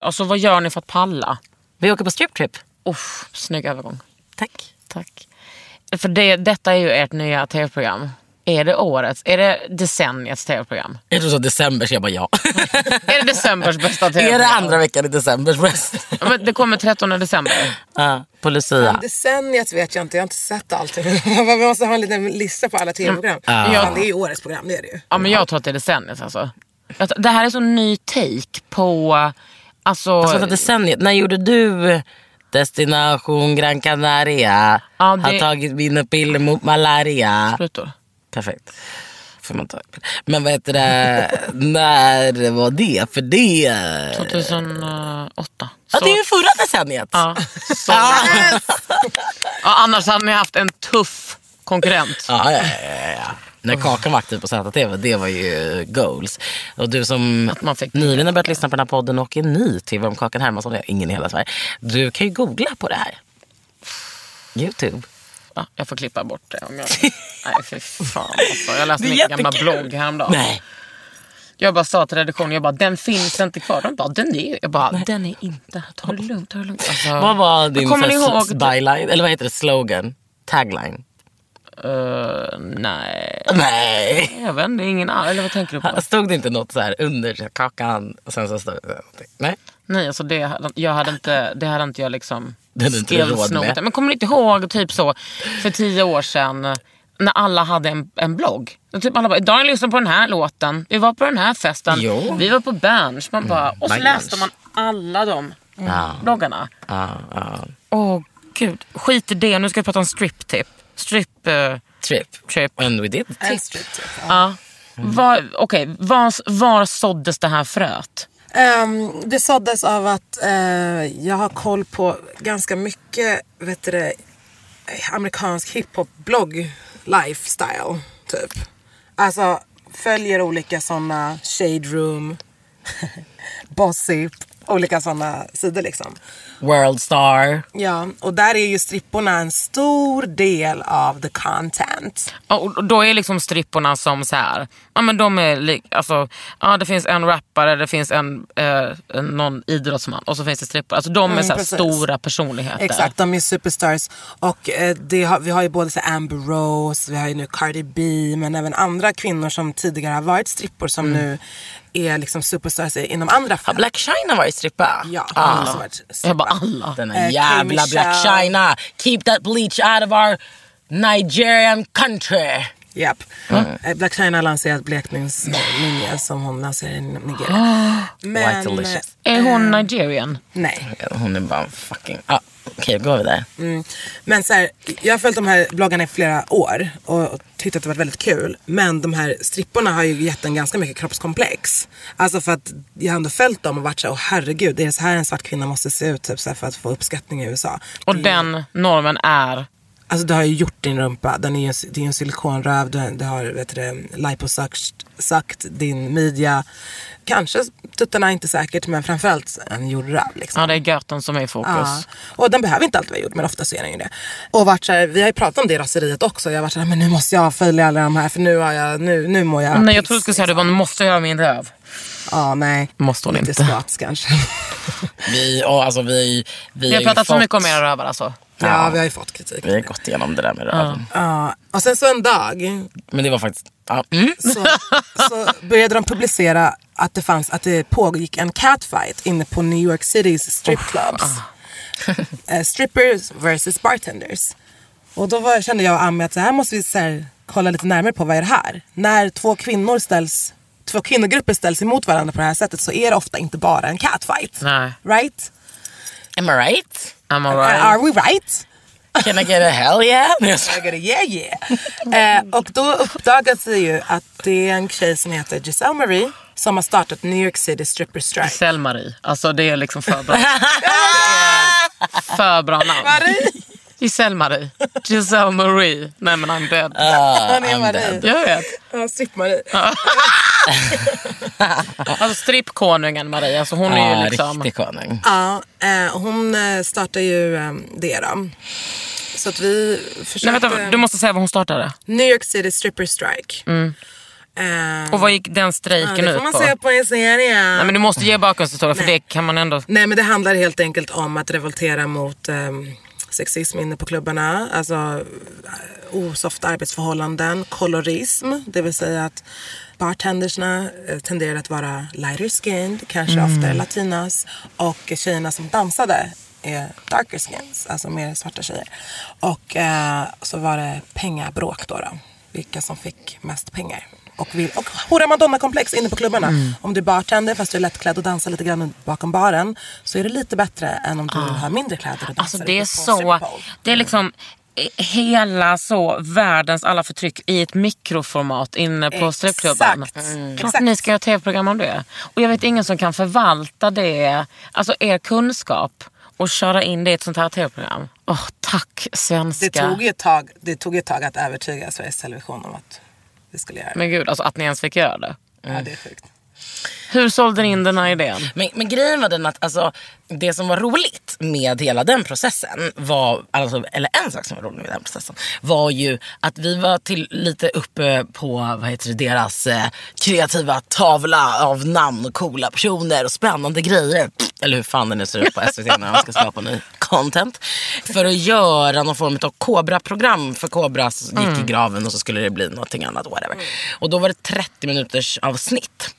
Alltså vad gör ni för att palla? Vi åker på striptrip. Uff, snygg övergång. Tack. Tack. För det, detta är ju ert nya tv-program. Är det årets? Är det decenniets tv-program? Jag tror så december, så jag bara ja. Är det decembers bästa är tv-program? det andra veckan i december bäst? Ja, men Det kommer 13 december. Ja, på Lucia. Decenniet vet jag inte, jag har inte sett allting. Vi måste ha en liten lista på alla tv-program. Ja. Fan, det är ju årets program, det är det ju. Ja, men jag tror att det är decenniet alltså. Det här är så ny take på... Alltså, Alltså decenniet. När gjorde du Destination Gran Canaria? Ja, det- Har tagit mina piller mot malaria. sprutor. Perfekt. Man. Men vad heter det, när var det? För det... 2008. Ja, Så- det är ju förra decenniet. Ja, så, ja, annars hade ni haft en tuff konkurrent. Ja, ja, ja, ja. När Kakan var aktiv på ZTV, det var ju goals. Och du som nyligen har börjat lyssna på den här podden och är ny till vem Kakan Hermansson är, ingen i hela Sverige. Du kan ju googla på det här. Youtube. Ja, jag får klippa bort det. Om jag... Nej, fy fan alltså. Jag läste min gamla blogg häromdagen. Nej. Jag bara sa till redaktionen, jag bara, den finns inte kvar. De bara, den är Jag bara, den är inte. Ta det lugnt, ta det lugnt. Alltså, Vad var din byline? Eller vad heter det? Slogan? Tagline? Eh, nej, Nej. jag vet inte. Ingen Eller vad tänker du på? Stod det inte något så här under kakan och sen så stod det någonting? Nej. Nej, alltså det, jag hade inte, det hade inte jag liksom du med. Men kommer ni inte ihåg typ så för tio år sedan när alla hade en, en blogg? Och Typ alla bara, Daniel lyssnade på den här låten, vi var på den här festen, Jo. vi var på Berns. Man bara, och så läste man alla de Ja. bloggarna. Ja, ja. Åh gud, skit i det. Nu ska vi prata om strip tip. Strip uh, Trip. trip. And we did. En strip tip. Ja. Var, Okej, var, var såddes det här fröet? Ehm, det såddes av att eh, jag har koll på ganska mycket vet du, amerikansk hiphop-blogg lifestyle. Typ. Alltså följer olika sådana shade room, bossip, olika sådana sidor liksom. World Star. Ja, och där är ju stripporna en stor del av the content. Ja, Och då är liksom stripporna som så här, ja men de är alltså, ja det finns en rappare, det finns en, eh, någon idrottsman och så finns det strippor. Alltså de är så här stora personligheter. Exakt, de är superstars. Och eh, har, vi har ju både så Amber Rose, vi har ju nu Cardi B, men även andra kvinnor som tidigare har varit strippor som nu är liksom superstars inom andra Har fält. Black China varit strippa? Ja, Ah. hon har varit strippa. Jag bara alla. Den Eh, här K. jävla Michelle. Black China. Keep that bleach out of our Nigerian country. Japp. Eh, Black China har lanserat blekningslinje som hon lanserar i Nigeria. White Men, delicious. Är hon nigerian? nej. Hon är bara fucking... Ah, Okej, då går vi där. Mm. Men så här, jag har följt de här bloggarna i flera år och, tyckt att det varit väldigt kul. Men de här stripporna har ju gett en ganska mycket kroppskomplex. Alltså för att jag har ändå följt dem och varit så här, åh herregud, det är så här en svart kvinna måste se ut typ, så här, för att få uppskattning i USA. Och Det- den normen är, Alltså du har ju gjort din rumpa, den är ju, det är ju en silikonröv, du, du har vet du, liposuckt din midja. Kanske tuttarna, inte säkert, men framförallt en gjord röv. Liksom. ja det är göten som är i fokus. Ja. Och den behöver inte alltid vara gjord men ofta så är den ju det. Och varit så här, vi har ju pratat om det i raseriet också. Jag har varit så här, men nu måste jag följa alla de här för nu, har jag, nu, nu mår jag Nej jag trodde du skulle säga att du liksom. bara, måste göra min röv. Ja, nej. Måste hon Lite inte. squats kanske. Vi, och alltså, vi, vi, Vi har pratat så fått- mycket om era rövar alltså. Ja, vi har ju fått kritik. Vi har gått igenom det där med röven. Ja. Och sen så en dag Men det var faktiskt... Ja. Mm. så, så började de publicera att det, fanns, att det pågick en catfight inne på New York Citys stripclubs. Eh, strippers versus bartenders. Och då var, kände jag och Ami att så här måste vi så här, kolla lite närmare på vad är det här. När två kvinnor ställs, två kvinnogrupper ställs emot varandra på det här sättet så är det ofta inte bara en catfight. Nej. Right? Am I right? Am I Uh, right? Are we right? Can I get a hell yeah? I gotta yeah yeah. eh, och då uppdagas det ju att det är en tjej som heter Giselle Marie som har startat New York City Stripper Strike. Giselle-Marie. Alltså det är liksom för bra. för bra namn. Marie! Giselle-Marie. Giselle Marie. Nej men I'm dead. Ah, är I'm Marie. dead. Jag vet. Ja, Stripp-Marie. Alltså strippkonungen Marie. Alltså hon är Ja, ju liksom... riktig konung. Ja, eh, hon eh, startar ju eh, det då. Så att vi Nej, försökte... vänta, du måste säga vad hon startade. New York City Stripper Strike. Eh, Och vad gick den ja, strejken det ut får man på? se på en serie. Nej men du måste ge bakgrundshistoria för Nej. det kan man ändå... Nej men det handlar helt enkelt om att revoltera mot ehm, sexism inne på klubbarna. Alltså eh, osofta arbetsförhållanden, kolorism. Det vill säga att bartendersna eh, tenderar att vara lighter skinned, kanske oftare latinas. Och tjejerna som dansade är darker skins, alltså mer svarta tjejer. Och eh, så var det pengabråk då, då. Vilka som fick mest pengar. Och, vill, och hora madonna-komplex inne på klubbarna. Om du är bartender fast du är lättklädd och dansar lite grann bakom baren så är det lite bättre än om du har mindre kläder och dansar Alltså det är så, det är liksom hela så världens alla förtryck i ett mikroformat inne på Exakt. strippklubben. Mm. Klart Exakt. ni ska göra tv-program om det. Och jag vet ingen som kan förvalta det, alltså er kunskap och köra in det i ett sånt här tv-program. Åh, tack svenska. Det tog, ett tag, det tog ett tag att övertyga Sveriges Television om att vi skulle göra det. Men gud, alltså att ni ens fick göra det. Ja, det är sjukt. Hur sålde ni in den här idén? Men, men grejen var den att alltså, det som var roligt med hela den processen var, alltså, eller en sak som var rolig med den processen var ju att vi var till, lite uppe på vad heter det, deras eh, kreativa tavla av namn och coola personer och spännande grejer. Eller hur fan det nu ser ut på SVT när de ska skapa ny content. För att göra någon form av Kobra-program för Kobras gick i graven och så skulle det bli någonting annat. Whatever. Och då var det 30 minuters avsnitt.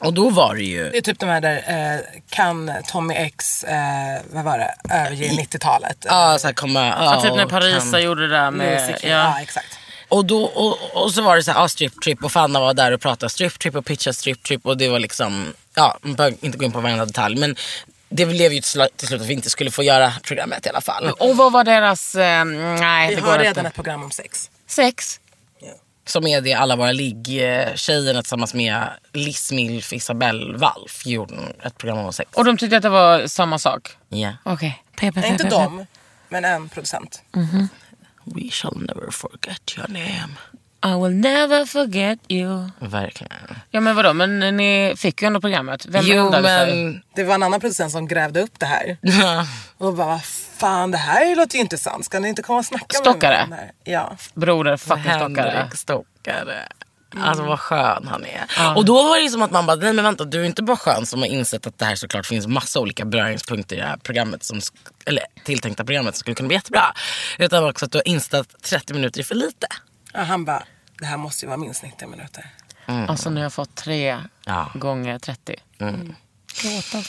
Och då var det ju... Det är typ de här där, eh, kan Tommy X, eh, vad var det, överge 90-talet? Ja, så här komma... Ja, Ja, typ när Parisa kan- gjorde det där med... Musical. Ja. Ja. exakt. Och, då, och, och så var det så här, ja, strip trip och Fanna var där och pratade strip trip och pitchade strip trip och det var liksom, ja, man behöver inte gå in på varenda detalj men det blev ju till slut att vi inte skulle få göra programmet i alla fall. Och vad var deras... Eh, nej, Vi det har går redan ett program om sex. Sex. Som är det alla våra ligg-tjejerna tillsammans med Liz Milf, Isabelle Walf gjorde ett program om sex. Och de tyckte att det var samma sak? Ja. Okej. Okay. Inte de, men en producent. We shall never forget your name. I will never forget you. Verkligen. Ja men vadå, men ni fick ju ändå programmet. Vem Jo men... Det var en annan producent som grävde upp det här. Och bara, vad fan det här låter ju inte sant. Ska ni inte komma och snacka Stockare? med mig? Ja. Broder fucking stockare. Stockare. Alltså vad skön han är. Och då var det som att man bara, nej men vänta du är inte bara skön som har insett att det här såklart finns massa olika beröringspunkter i det här programmet, som, eller tilltänkta programmet som skulle kunna bli jättebra. Utan också att du har insett att 30 minuter är för lite. Ja, han bara, det här måste ju vara minst 90 minuter. Alltså nu har jag fått tre Ja. gånger 30. Gråta.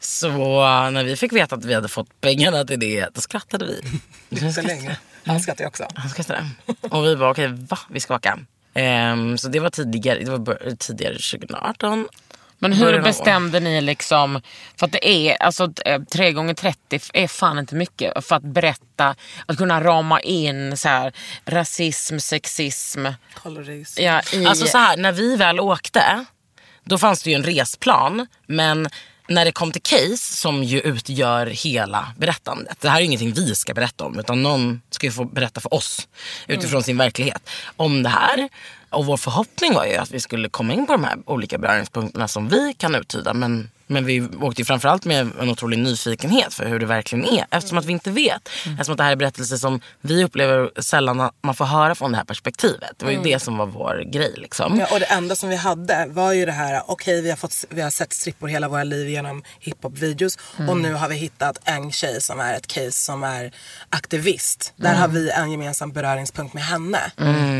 Så uh, när vi fick veta att vi hade fått pengarna till det, då skrattade vi. Så länge. Han skrattar ju också. Han skrattade. Och vi bara, okej va? Vi ska åka. Ehm, så det var tidigare, det var tidigare 2018. Men hur bestämde ni liksom, för att det är, alltså eh, 3 gånger 30 är fan inte mycket för att berätta, att kunna rama in så här, rasism, sexism. Ja, i, Alltså så här, när vi väl åkte, då fanns det ju en resplan. Men när det kom till case som ju utgör hela berättandet. Det här är ingenting vi ska berätta om utan någon ska ju få berätta för oss utifrån sin verklighet om det här. Och vår förhoppning var ju att vi skulle komma in på de här olika beröringspunkterna som vi kan uttyda. Men, men vi åkte framförallt med en otrolig nyfikenhet för hur det verkligen är. Eftersom att vi inte vet. Eftersom att det här är berättelser som vi upplever sällan att man får höra från det här perspektivet. Det var ju det som var vår grej liksom. Ja, och det enda som vi hade var ju det här, okej vi, har fått, vi har sett strippor hela våra liv genom hiphop-videos och nu har vi hittat en tjej som är ett case som är aktivist. Där har vi en gemensam beröringspunkt med henne.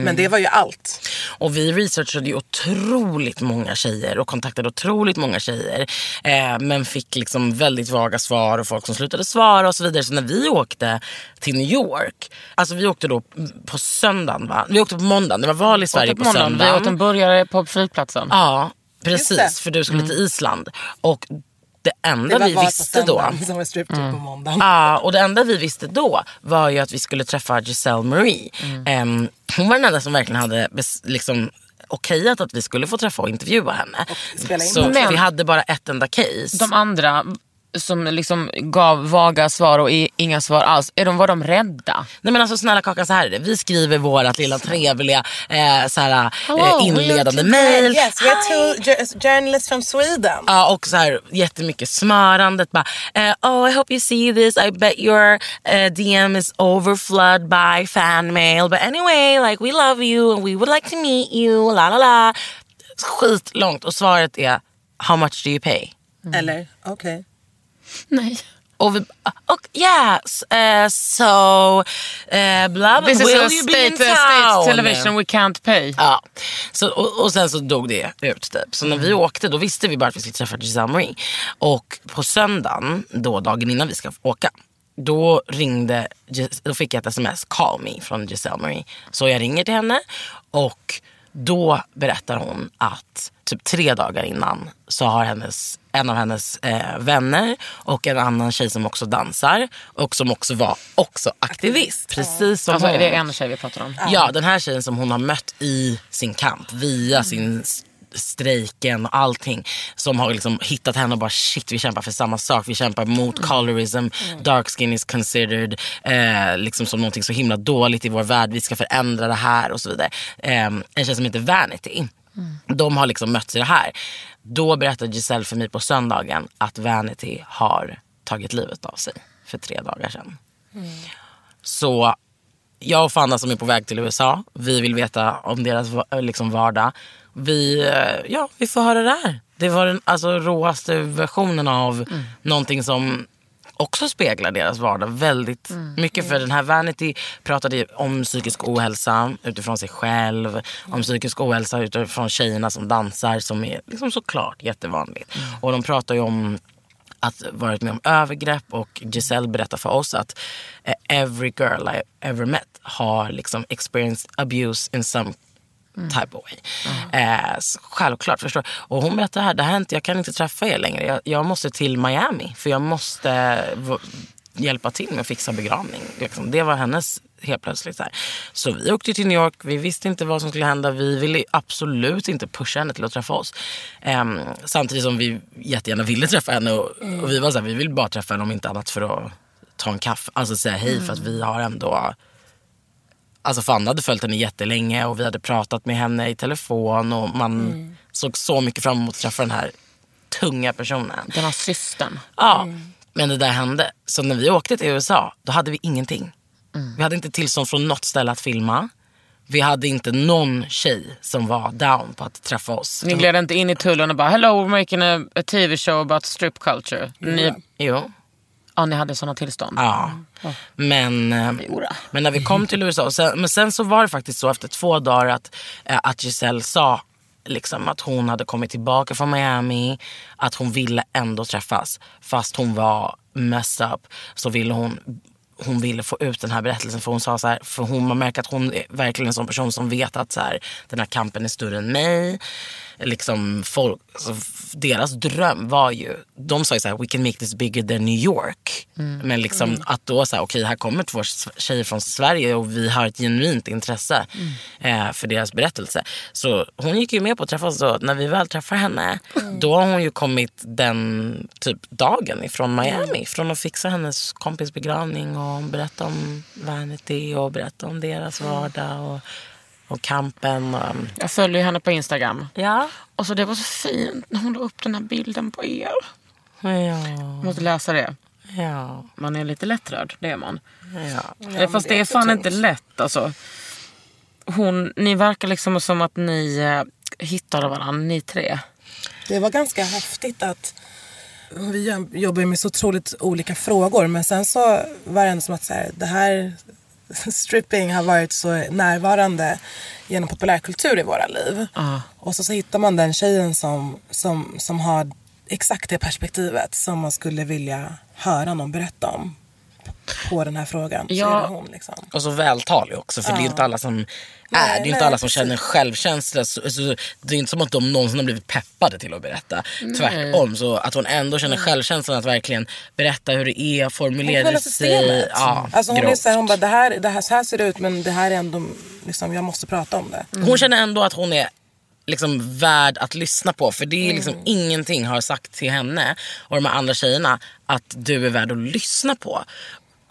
Men det var ju allt. Och vi researchade ju otroligt många tjejer och kontaktade otroligt många tjejer. Eh, men fick liksom väldigt vaga svar och folk som slutade svara och så vidare. Så när vi åkte till New York, alltså vi åkte då på söndagen va? Vi åkte på måndagen, det var val i Sverige på, på måndagen, vi åt söndagen. en burgare på flygplatsen. Ja, precis. För du skulle till Island. Och det enda Det vi visste då söndagen som var striptease på måndagen. Ja, och det enda vi visste då var ju att vi skulle träffa Giselle Marie. Em, hon var den enda som verkligen hade liksom okejat att vi skulle få träffa och intervjua henne. spela in Så det. vi hade bara ett enda case. De andra som liksom gav vaga svar och inga svar alls, är de, var de rädda? Nej men alltså snälla Kakan, så här är det. Vi skriver vårat lilla trevliga eh, så här, Hello, eh, inledande are two mail. Yes, we're two journalists from Sweden. Ja, och så här, jättemycket smörandet. Bara, eh, oh I hope you see this. I bet your eh, DM is overflowed by fan mail. But anyway, like we love you and we would like to meet you. La la la. Skitlångt. Och svaret är, how much do you pay? Eller, okej. Nej. Och vi, och yes, uh, so, uh, blah, This is will a you be in state, town? state television we can't pay. Ja. Så, och, och sen så dog det ut typ. Så när vi Mm. åkte då visste vi bara att vi skulle träffa Giselle Marie. Och på söndagen, då dagen innan vi ska åka. Då ringde, då fick jag ett sms, call me från Giselle Marie. Så jag ringer till henne och då berättar hon att typ tre dagar innan så har hennes, en av hennes eh, vänner och en annan tjej som också dansar och som också var också aktivist. Precis som Alltså hon. är det en tjej vi pratar om? Ja, den här tjejen som hon har mött i sin kamp via sin strejken och allting. Som har liksom hittat henne och bara shit vi kämpar för samma sak. Vi kämpar mot colorism, dark skin is considered eh, liksom som någonting så himla dåligt i vår värld. Vi ska förändra det här och så vidare. Eh, en tjej som heter Vanity. De har liksom mötts i det här. Då berättade Giselle för mig på söndagen att Vanity har tagit livet av sig för tre dagar sedan. Så jag och Fanna som är på väg till USA, vi vill veta om deras liksom vardag. Vi, eh, ja, vi får höra det här. Det var den alltså, råaste versionen av någonting som också speglar deras vardag väldigt mycket. För den här Vanity pratade om psykisk ohälsa utifrån sig själv. Om psykisk ohälsa utifrån tjejerna som dansar som är liksom såklart jättevanligt. Och de pratar ju om att varit med om övergrepp och Giselle berättar för oss att eh, every girl I ever met har liksom experienced abuse in some type of way. Eh, självklart, förstår? Och hon berättar här, det här inte, jag kan inte träffa er längre. Jag, jag måste till Miami för jag måste v- hjälpa till med att fixa begravning. Liksom. Det var hennes helt plötsligt. Så, här. så vi åkte till New York, vi visste inte vad som skulle hända. Vi ville absolut inte pusha henne till att träffa oss. Ehm, samtidigt som vi jättegärna ville träffa henne. Och, mm. och vi var så här, vi vill bara träffa henne om inte annat för att ta en kaffe. Alltså säga hej mm. för att vi har ändå Alltså Fanna hade följt henne jättelänge och vi hade pratat med henne i telefon och man såg så mycket fram emot att träffa den här tunga personen. Den har systern. Ja, men det där hände. Så när vi åkte till USA, då hade vi ingenting. Mm. Vi hade inte tillstånd från något ställe att filma. Vi hade inte någon tjej som var down på att träffa oss. Ni gled inte in i tullen och bara hello we're making a, a TV show about strip culture. Ni, Jo. ja, ni hade sådana tillstånd? Ja. Men, eh, men när vi kom till USA, sen, men sen så var det faktiskt så efter två dagar att, eh, att Giselle sa liksom, att hon hade kommit tillbaka från Miami, att hon ville ändå träffas. Fast hon var messed up så ville hon hon ville få ut den här berättelsen för hon sa så här, för hon man märker att hon är verkligen en sån person som vet att så här, den här kampen är större än mig. Liksom folk, alltså, deras dröm var ju, de sa ju så här, we can make this bigger than New York. Men liksom att då så här, okej här kommer två tjejer från Sverige och vi har ett genuint intresse eh, för deras berättelse. Så hon gick ju med på att träffas då. När vi väl träffar henne, då har hon ju kommit den typ dagen ifrån Miami. Från att fixa hennes kompis begravning och berätta om Vanity och berätta om deras vardag och, och kampen. Och, Jag följer ju henne på Instagram. ja. Och så det var så fint när hon la upp den här bilden på er. Ja. Jag måste läsa det. Ja. Man är lite lättrörd, det är man. Ja. Eh, Fast det är fan inte lätt alltså. Hon, ni verkar liksom som att ni eh, hittade varandra, ni tre. Det var ganska häftigt att vi jobbar med så otroligt olika frågor men sen så var det ändå som att så här, det här stripping har varit så närvarande genom populärkultur i våra liv. Och så, så hittar man den tjejen som, som, som har exakt det perspektivet som man skulle vilja höra någon berätta om på den här frågan. Så Ja. är det hon liksom. Och så vältalig också för det är inte alla som är, Nej, det är inte nej, alla som precis. känner självkänsla. Så, så, det är inte som att de någonsin har blivit peppade till att berätta. Tvärtom, så att hon ändå känner självkänslan att verkligen berätta hur det är, formulera sig. systemet. Ja, alltså hon, är så här, hon bara, det här, det här, så här ser det ut men det här är ändå, liksom, jag måste prata om det. Hon känner ändå att hon är liksom värd att lyssna på. För det är liksom ingenting har sagt till henne och de här andra tjejerna att du är värd att lyssna på.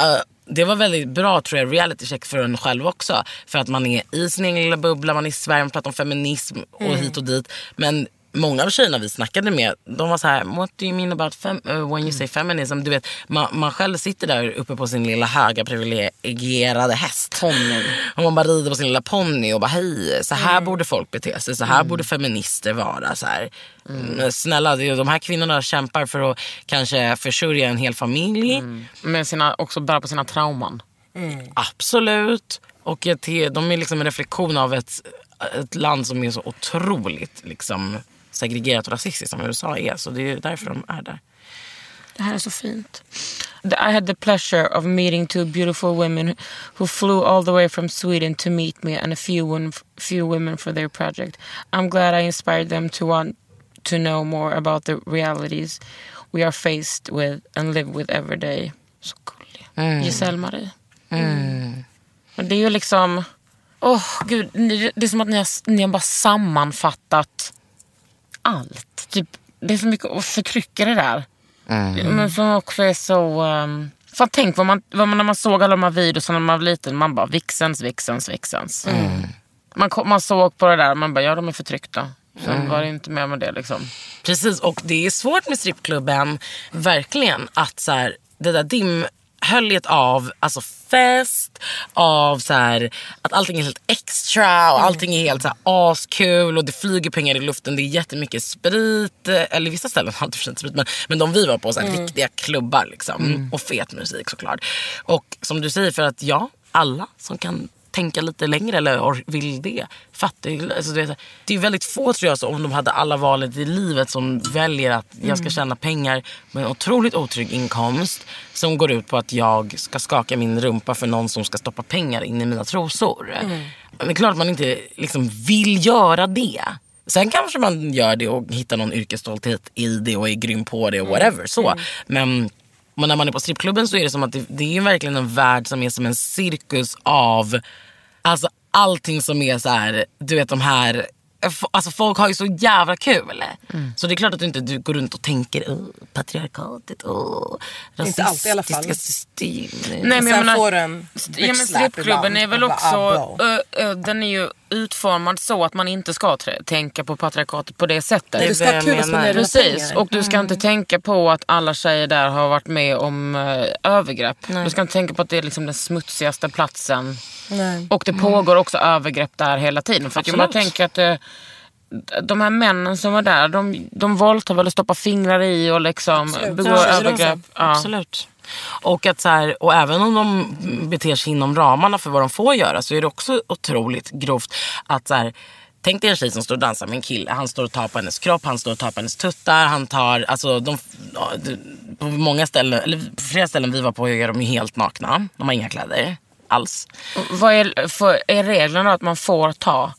Eh, det var väldigt bra tror jag, reality check för en själv också. För att man är i sin egen lilla bubbla, man är i Sverige, man pratar om feminism och hit och dit. Men många av tjejerna vi snackade med, de var så här, what do you mean about fem, uh, when you say feminism? Du vet, man, man själv sitter där uppe på sin lilla höga privilegierade häst. Ponny. Och man bara rider på sin lilla ponny och bara hej, så här borde folk bete sig, så här borde feminister vara. Så här. Mm. Snälla, det är- de här kvinnorna kämpar för att kanske försörja en hel familj. Men sina, också bära på sina trauman. Absolut. Och de är liksom en reflektion av ett, ett land som är så otroligt liksom, segregerat och rasistiskt som USA är. Så det är därför de är där. Det här är så fint. I had the pleasure of meeting two beautiful women who flew all the way from Sweden to meet me and a few, one, few women for their project. I'm glad I inspired them to want to know more about the realities we are faced with and live with every day. Så gullig. Giselle Marie. Men det är ju liksom... Åh, gud. ni- Det är som att ni har, ni har bara sammanfattat allt. Typ, det är så mycket förtryck i det där. Men som också är så... Um, fan, tänk vad man, vad man, när man såg alla de här videorna när man var liten. Man bara vixens, vixens, vixens. Man, kom- man såg på det där man bara, ja de är förtryckta. Sen var det inte mer med det liksom. Precis, och det är svårt med strippklubben, verkligen, att så här, det där dimhöljet av alltså fest, av så här, att allting är helt extra och allting är helt så här, askul och det flyger pengar i luften. Det är jättemycket sprit, eh, eller vissa ställen har sig sprit men, men de vi var på, så här, riktiga klubbar liksom. Och fet musik såklart. Och som du säger, för att ja, alla som kan tänka lite längre eller vill det. Fattar ju. Alltså, det, är, det är väldigt få tror jag, så om de hade alla valet i livet som väljer att jag ska tjäna pengar med en otroligt otrygg inkomst som går ut på att jag ska skaka min rumpa för någon som ska stoppa pengar in i mina trosor. Men Det är klart att man inte liksom vill göra det. Sen kanske man gör det och hittar någon yrkesstolthet i det och är grym på det och whatever. Så. Men men när man är på strippklubben så är det som att det, det är verkligen en värld som är som en cirkus av alltså allting som är så här, du vet de här Alltså folk har ju så jävla kul. Så det är klart att du inte du går runt och tänker oh, patriarkatet, oh, Inte alltid i alla fall. rasistiska system. Nej, men jag menar- får en Ja, men strippklubben är väl också, ö, ö, den är ju utformad så att man inte ska tänka på patriarkatet på det sättet. Nej, du ska ha jag kul och menar. spendera dina Precis, och du ska inte tänka på att alla tjejer där har varit med om eh, övergrepp. Du ska inte tänka på att det är liksom den smutsigaste platsen. Nej. Och det pågår också övergrepp där hela tiden. För att jag bara Absolut. tänker att eh, de här männen som var där, de, de våldtar väl och stoppar fingrar i och liksom Absolut. begår Ja, det övergrepp. Ja. Absolut. Och, att så här, och även om de beter sig inom ramarna för vad de får göra så är det också otroligt grovt att så här, Tänk dig en tjej som står och dansar med en kille. Han står och tar på hennes kropp, han står och tar på hennes tuttar. Han tar, alltså de, på många ställen, eller på flera ställen vi var på är de ju helt nakna. De har inga kläder alls. Vad är, för, är reglerna att man får ta?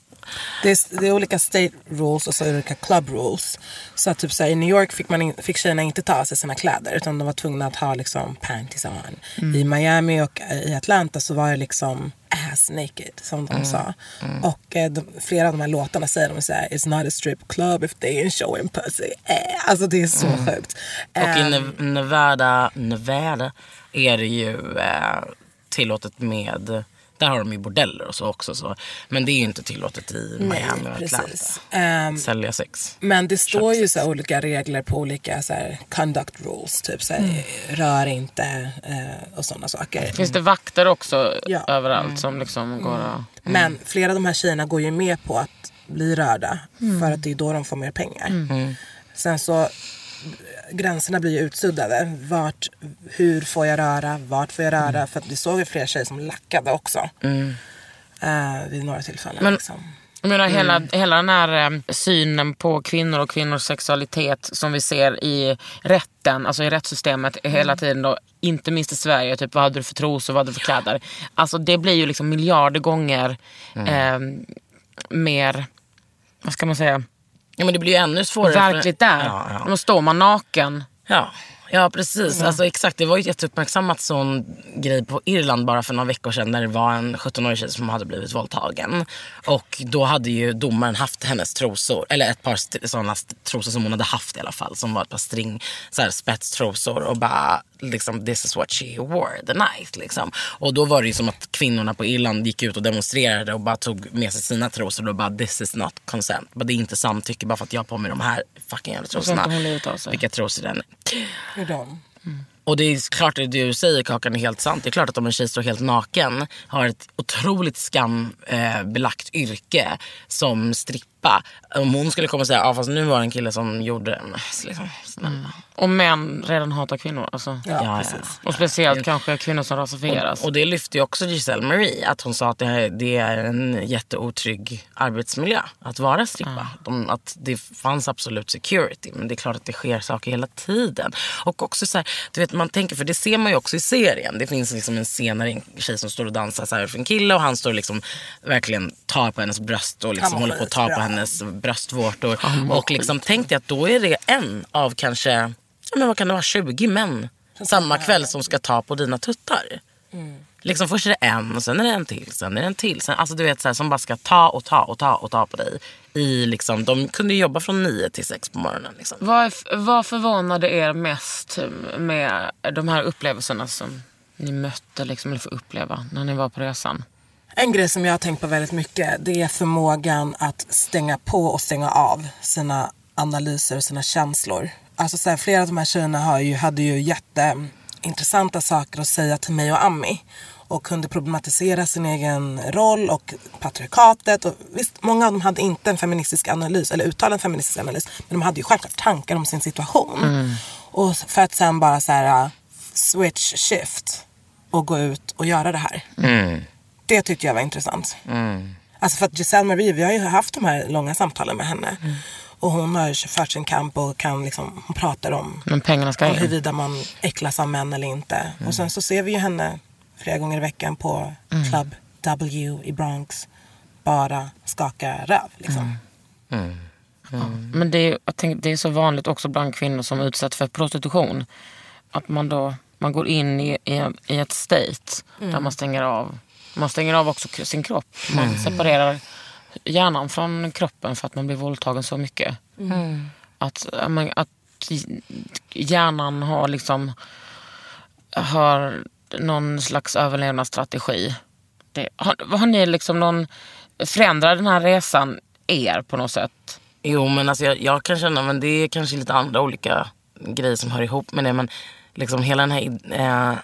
Det är, det är olika state rules och så är det olika club rules. Så att typ så här, i New York fick, man in, fick tjejerna inte ta av sig sina kläder utan de var tvungna att ha liksom panties on. I Miami och eh, i Atlanta så var det liksom ass naked som de sa. Och eh, de, flera av de här låtarna säger de så här, It's not a strip club if they ain't showing pussy. Eh, alltså det är så sjukt. Och i Ehm, Nev- Nevada, Nevada är det ju eh, tillåtet med, där har de ju bordeller och så också. Så, men det är ju inte tillåtet i Miami och Atlanta. precis. Ehm, Sälja sex. Men det står ju så här olika regler på olika så här, conduct rules. Typ så här, rör inte eh, och sådana saker. Finns det vakter också Ja. överallt som liksom går och... Men flera av de här tjejerna går ju med på att bli rörda. För att det är då de får mer pengar. Sen så gränserna blir ju utsuddade. Vart, hur får jag röra? Vart får jag röra? För att vi såg ju flera tjejer som lackade också. Eh, vid några tillfällen. Men- liksom. Jag menar hela, hela den här eh, synen på kvinnor och kvinnors sexualitet som vi ser i rätten, alltså i rättssystemet hela tiden då, inte minst i Sverige, typ vad hade du för trosor, vad hade du för kläder? Alltså det blir ju liksom miljarder gånger eh, mer, vad ska man säga, Ja men det blir ju ännu svårare. verkligt där. Ja, ja. Då står man naken. ja. Ja precis, alltså, exakt. Det var ju jätteuppmärksammat sån grej på Irland bara för några veckor sedan där det var en 17-årig tjej som hade blivit våldtagen. Och då hade ju domaren haft hennes trosor, eller ett par sådana trosor som hon hade haft i alla fall. Som var ett par string, så här, spetstrosor och bara liksom this is what she wore the night. Liksom. Och då var det ju som att kvinnorna på Irland gick ut och demonstrerade och bara tog med sig sina trosor och bara this is not consent. Bara, det är inte samtycke bara för att jag har på mig de här fucking jävla trosorna. Vilka trosor den hur de? Mm och det är klart att det du säger Kakan är helt sant. Det är klart att om en tjej står helt naken, har ett otroligt skambelagt eh, yrke som strippa. Om hon skulle komma och säga, ja fast nu var det en kille som gjorde, men, liksom, snälla. Och män redan hatar kvinnor. Alltså. Ja, Ja, precis. Och speciellt kanske kvinnor som rasifieras. Och det lyfte ju också Giselle Marie. Att hon sa att det, här, det är en jätteotrygg arbetsmiljö att vara strippa. De, att det fanns absolut security. Men det är klart att det sker saker hela tiden. Och också så här, du vet man tänker, för det ser man ju också i serien. Det finns liksom en scen där en tjej som står och dansar så här för en kille och han står och liksom verkligen tar på hennes bröst och liksom håller på att ta på hennes bröstvårtor. Och liksom tänk dig att då är det en av kanske, ja, men vad kan det vara, 20 män samma kväll som ska ta på dina tuttar. Liksom först är det en och sen är det en till, sen är det en till. Sen, alltså du vet så här, som bara ska ta och ta och ta och ta på dig. I, liksom, de kunde jobba från nio till sex på morgonen. Liksom. Vad, vad förvånade er mest med de här upplevelserna som ni mötte liksom, eller får uppleva när ni var på resan? En grej som jag har tänkt på väldigt mycket det är förmågan att stänga på och stänga av sina analyser och sina känslor. Alltså så här, flera av de här tjejerna har ju, hade ju jätteintressanta saker att säga till mig och Ami och kunde problematisera sin egen roll och patriarkatet. Och visst, många av dem hade inte en feministisk analys eller uttalad feministisk analys men de hade ju självklart tankar om sin situation. Och för att sen bara så här uh, switch shift och gå ut och göra det här. Det tyckte jag var intressant. Alltså för att Giselle Marie, vi har ju haft de här långa samtalen med henne. Och hon har fört sin kamp och kan liksom, hon pratar om, Men pengarna ska om huruvida man äcklas av män eller inte. Och sen så ser vi ju henne flera gånger i veckan på Club W i Bronx. Bara skaka röv liksom. Men det är, jag tänker, det är så vanligt också bland kvinnor som utsätts för prostitution. Att man då man går in i, i, i ett state där man stänger av. Man stänger av också sin kropp. Man separerar hjärnan från kroppen för att man blir våldtagen så mycket. Att, ja, men, att hjärnan har liksom har någon slags överlevnadsstrategi. Det, har, har ni liksom någon, förändrar den här resan er på något sätt? Jo men alltså jag, jag kan känna, men det är kanske lite andra olika grejer som hör ihop med det. Men liksom hela den här, eh,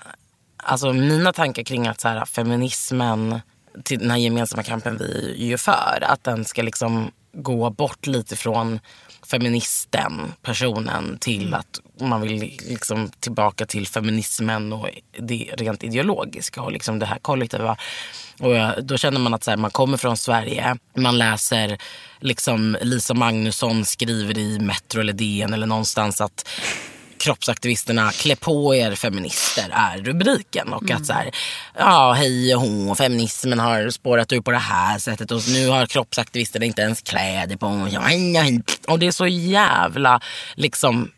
alltså mina tankar kring att så här, feminismen, till den här gemensamma kampen vi är ju för, att den ska liksom gå bort lite från feministen, personen, till att man vill liksom tillbaka till feminismen och det rent ideologiska och liksom det här kollektiva. Och jag- då känner man att så här, man kommer från Sverige, man läser liksom Lisa Magnusson skriver i Metro eller DN eller någonstans att kroppsaktivisterna klä på er feminister är rubriken. Och att så här, ja hej och hå, feminismen har spårat ur på det här sättet och nu har kroppsaktivisterna inte ens kläder på sig. Och det är så jävla liksom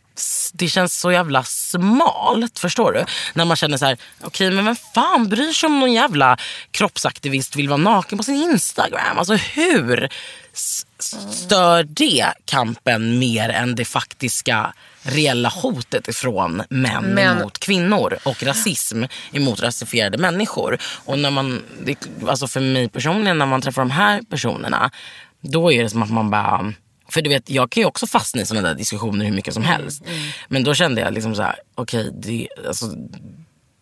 det känns så jävla smalt, förstår du? När man känner så här, okej men vem fan bryr sig om någon jävla kroppsaktivist vill vara naken på sin Instagram? Alltså hur stör det kampen mer än det faktiska reella hotet ifrån män Men- mot kvinnor och rasism emot rasifierade människor. Och när man, det, alltså för mig personligen, när man träffar de här personerna, då är det som att man bara för du vet, jag kan ju också fastna i sådana där diskussioner hur mycket som helst. Men då kände jag liksom så här, okej, det, alltså,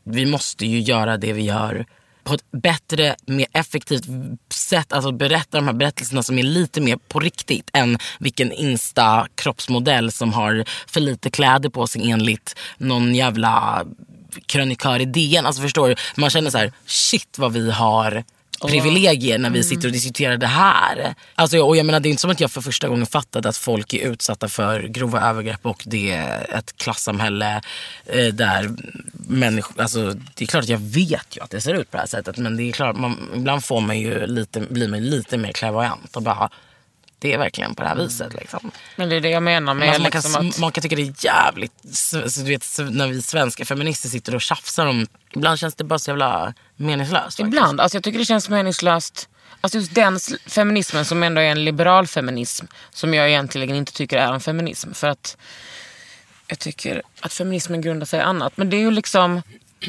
vi måste ju göra det vi gör på ett bättre, mer effektivt sätt. Alltså berätta de här berättelserna som är lite mer på riktigt än vilken insta-kroppsmodell som har för lite kläder på sig enligt någon jävla krönikör i DN. Alltså förstår du? Man känner så här, shit vad vi har privilegier när vi sitter och diskuterar det här. Alltså, och jag menar, det är inte som att jag för första gången fattade att folk är utsatta för grova övergrepp och det är ett klassamhälle eh, där människor... Alltså, det är klart att jag vet ju att det ser ut på det här sättet men det är klart, man, ibland får man ju lite, blir man lite mer klärvoajant och bara det är verkligen på det här viset. Liksom. Men det är det jag menar med Men man, kan, liksom att... man kan tycka det är jävligt, så, så du vet, när vi svenska feminister sitter och tjafsar om, ibland känns det bara så jävla meningslöst. faktiskt. Ibland. Alltså jag tycker det känns meningslöst. Alltså just den feminismen som ändå är en liberal feminism. Som jag egentligen inte tycker är en feminism. För att jag tycker att feminismen grundar sig i annat. Men det är ju liksom...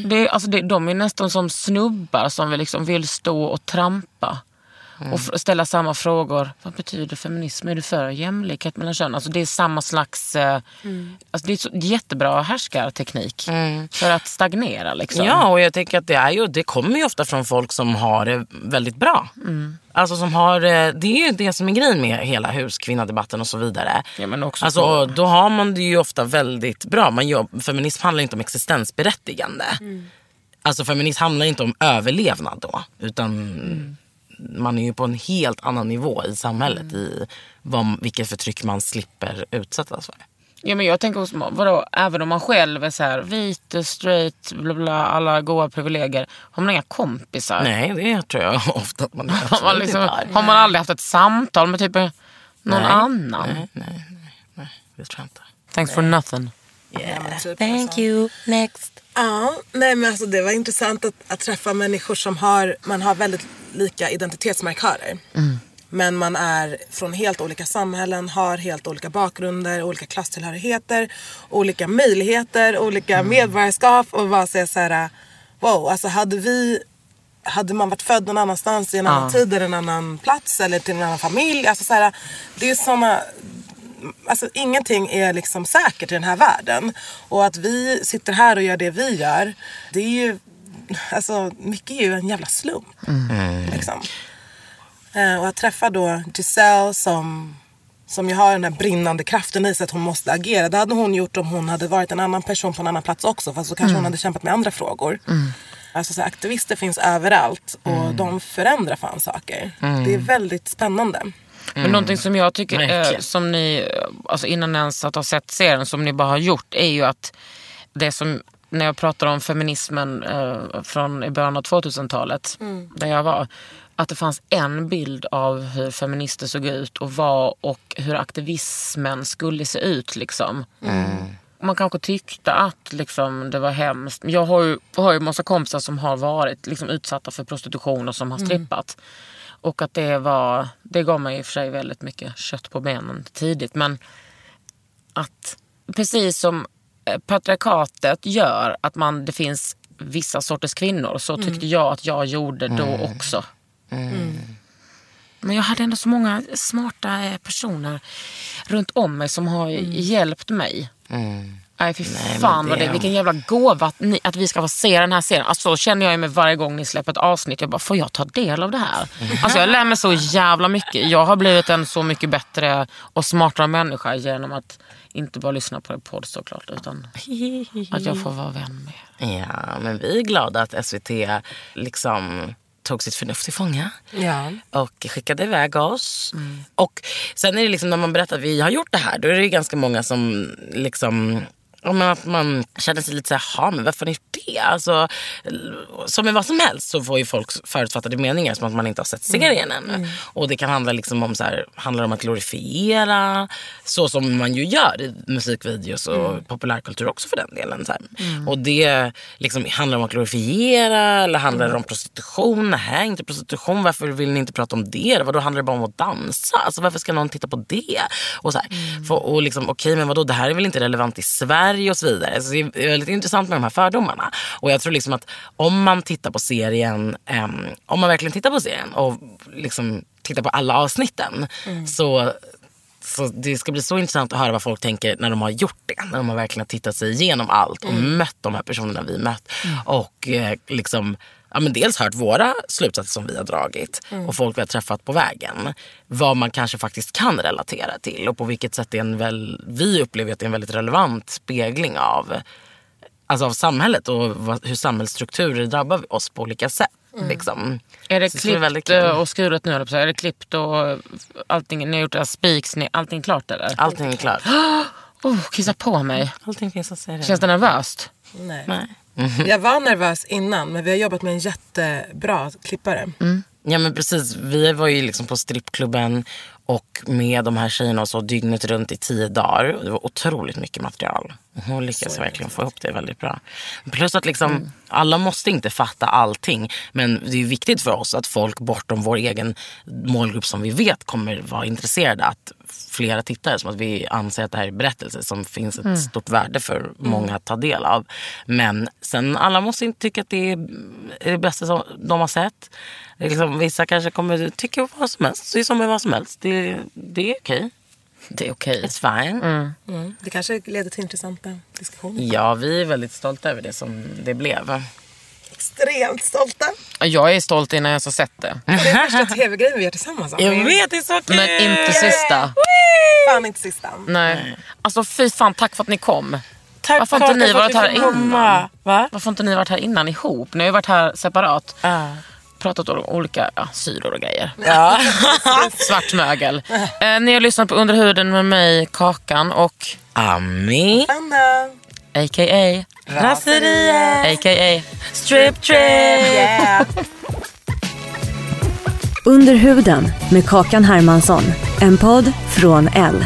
Det är, alltså det, de är nästan som snubbar som vill, liksom vill stå och trampa. Och f- ställa samma frågor. Vad betyder feminism? Är du för jämlikhet mellan könen? Alltså det är samma slags... Eh, alltså det är så jättebra härskarteknik. För att stagnera liksom. Ja, och jag tänker att det, är ju, det kommer ju ofta från folk som har det väldigt bra. Mm. Alltså som har, eh, det är ju det som är grejen med hela huskvinnadebatten och så vidare. Ja, men också alltså, Då har man det ju ofta väldigt bra. Man gör, feminism handlar inte om existensberättigande. Alltså feminism handlar inte om överlevnad då. Utan man är ju på en helt annan nivå i samhället. I vad, vilket förtryck man slipper utsättas för. Ja, men jag tänker, också, vadå, även om man själv är så här, vit, straight, bla bla, alla goda privilegier. Har man inga kompisar? Nej, det tror jag ofta att man Har man, liksom, inte har. man aldrig haft ett samtal med typ någon Nej. annan? Nej, nej, nej, nej, det tror jag inte. Thanks for nothing. Men typ Thank alltså. you, next. Ja, nej men alltså det var intressant att, att träffa människor som har, man har väldigt lika identitetsmarkörer. Men man är från helt olika samhällen, har helt olika bakgrunder, olika klasstillhörigheter, olika möjligheter, olika medborgarskap och bara säga så här, wow, alltså hade vi hade man varit född någon annanstans i en annan tid eller en annan plats eller till en annan familj. Alltså så här, det är såna alltså ingenting är liksom säkert i den här världen. Och att vi sitter här och gör det vi gör, det är ju, alltså mycket är ju en jävla slump. Liksom. Eh, och att träffa då Giselle som, som ju har den här brinnande kraften i sig att hon måste agera. Det hade hon gjort om hon hade varit en annan person på en annan plats också. Fast så kanske hon hade kämpat med andra frågor. Alltså så här, aktivister finns överallt och de förändrar fan saker. Det är väldigt spännande. Men någonting som jag tycker, eh, Verkligen. som ni, eh, alltså innan ens att ha sett serien, som ni bara har gjort, är ju att det som, när jag pratar om feminismen eh, från i början av 2000-talet, där jag var, att det fanns en bild av hur feminister såg ut och var och hur aktivismen skulle se ut. Liksom. Man kanske tyckte att liksom, det var hemskt. Jag har ju, har ju massa kompisar som har varit liksom, utsatta för prostitution och som har strippat. Och att det var, det gav mig i och för sig väldigt mycket kött på benen tidigt. Men att precis som eh, patriarkatet gör att man, det finns vissa sorters kvinnor så tyckte jag att jag gjorde då också. Men jag hade ändå så många smarta eh, personer runt om mig som har hjälpt mig. Nej fy men fan vad det- det, vilken jävla gåva att, ni, att vi ska få se den här serien. Alltså, så känner jag mig varje gång ni släpper ett avsnitt. Jag bara, får jag ta del av det här? Alltså jag lär mig så jävla mycket. Jag har blivit en så mycket bättre och smartare människa genom att inte bara lyssna på er podd såklart. Utan att jag får vara vän med er. Ja, men vi är glada att SVT liksom tog sitt förnuft till fånga. Ja. och skickade iväg oss. Och sen är det liksom när man berättar att vi har gjort det här, då är det ganska många som liksom men att man känner sig lite så här, "Jaha, men varför har ni gjort det? Alltså, som med vad som helst så får ju folk förutfattade meningar som att man inte har sett serien ännu. Och det kan handla liksom om, så här, handlar om att glorifiera, så som man ju gör i musikvideos och populärkultur också för den delen. Så här. Och det liksom, handlar om att glorifiera eller handlar det om prostitution? Nej, inte prostitution. Varför vill ni inte prata om det? Vadå, handlar det bara om att dansa? Alltså, varför ska någon titta på det? Och, så här. För, och liksom, okej, men vadå, det här är väl inte relevant i Sverige och så vidare. Så det är väldigt intressant med de här fördomarna. Och jag tror liksom att om man tittar på serien, ehm, om man verkligen tittar på serien och liksom tittar på alla avsnitten så så det ska bli så intressant att höra vad folk tänker när de har gjort det. När de har verkligen tittat sig igenom allt och mött de här personerna vi mött. Och eh, liksom, ja, men dels hört våra slutsatser som vi har dragit och folk vi har träffat på vägen. Vad man kanske faktiskt kan relatera till och på vilket sätt det är en väl, vi upplever att det är en väldigt relevant spegling av, alltså av samhället och vad, hur samhällsstrukturer drabbar oss på olika sätt. Liksom. Är det väldigt klippt kul. eh, och skuret nu? Är det klippt och allting, ni har gjort ni, allting klart eller? Allting är klart. Oh, kissa på mig. Allting finns att säga. Känns det nervöst? Nej. Nej. Jag var nervös innan men vi har jobbat med en jättebra klippare. Ja men precis, vi var ju liksom på strippklubben Och med de här tjejerna och så dygnet runt i tio dagar. Det var otroligt mycket material. Hon lyckas verkligen få ihop det väldigt bra. Plus att liksom, Mm. alla måste inte fatta allting. Men det är viktigt för oss att folk bortom vår egen målgrupp som vi vet kommer vara intresserade. Att flera tittare, som att vi anser att det här är berättelser som finns ett Mm. stort värde för många att ta del av. Men sen alla måste inte tycka att det är det bästa som de har sett. Liksom, vissa kanske kommer tycka vad som helst. Det är som med vad som helst. Det, det är okej. Det är okej. It's fine. Mm. Det kanske leder till intressanta diskussioner. Ja, vi är väldigt stolta över det som det blev. Extremt stolta. Jag är stolt innan jag ens har sett det. Det är första tv-grejen vi gör tillsammans. Jag vet, det är så kul! Men inte sista. Fan inte sista. Nej. Alltså fy fan, tack för att ni kom. Tack Varför har inte ni varit här innan? Va? Varför inte ni varit här innan ihop? Ni har ju varit här separat. Ah. Pratat om olika ja, syror och grejer. Ja. Svart mögel. Eh, ni har lyssnat på Under huden med mig, Kakan och Ami. Anna. a.k.a. Raseriet. a.k.a. Strip trip. Yeah. Under huden med Kakan Hermansson. En podd från L.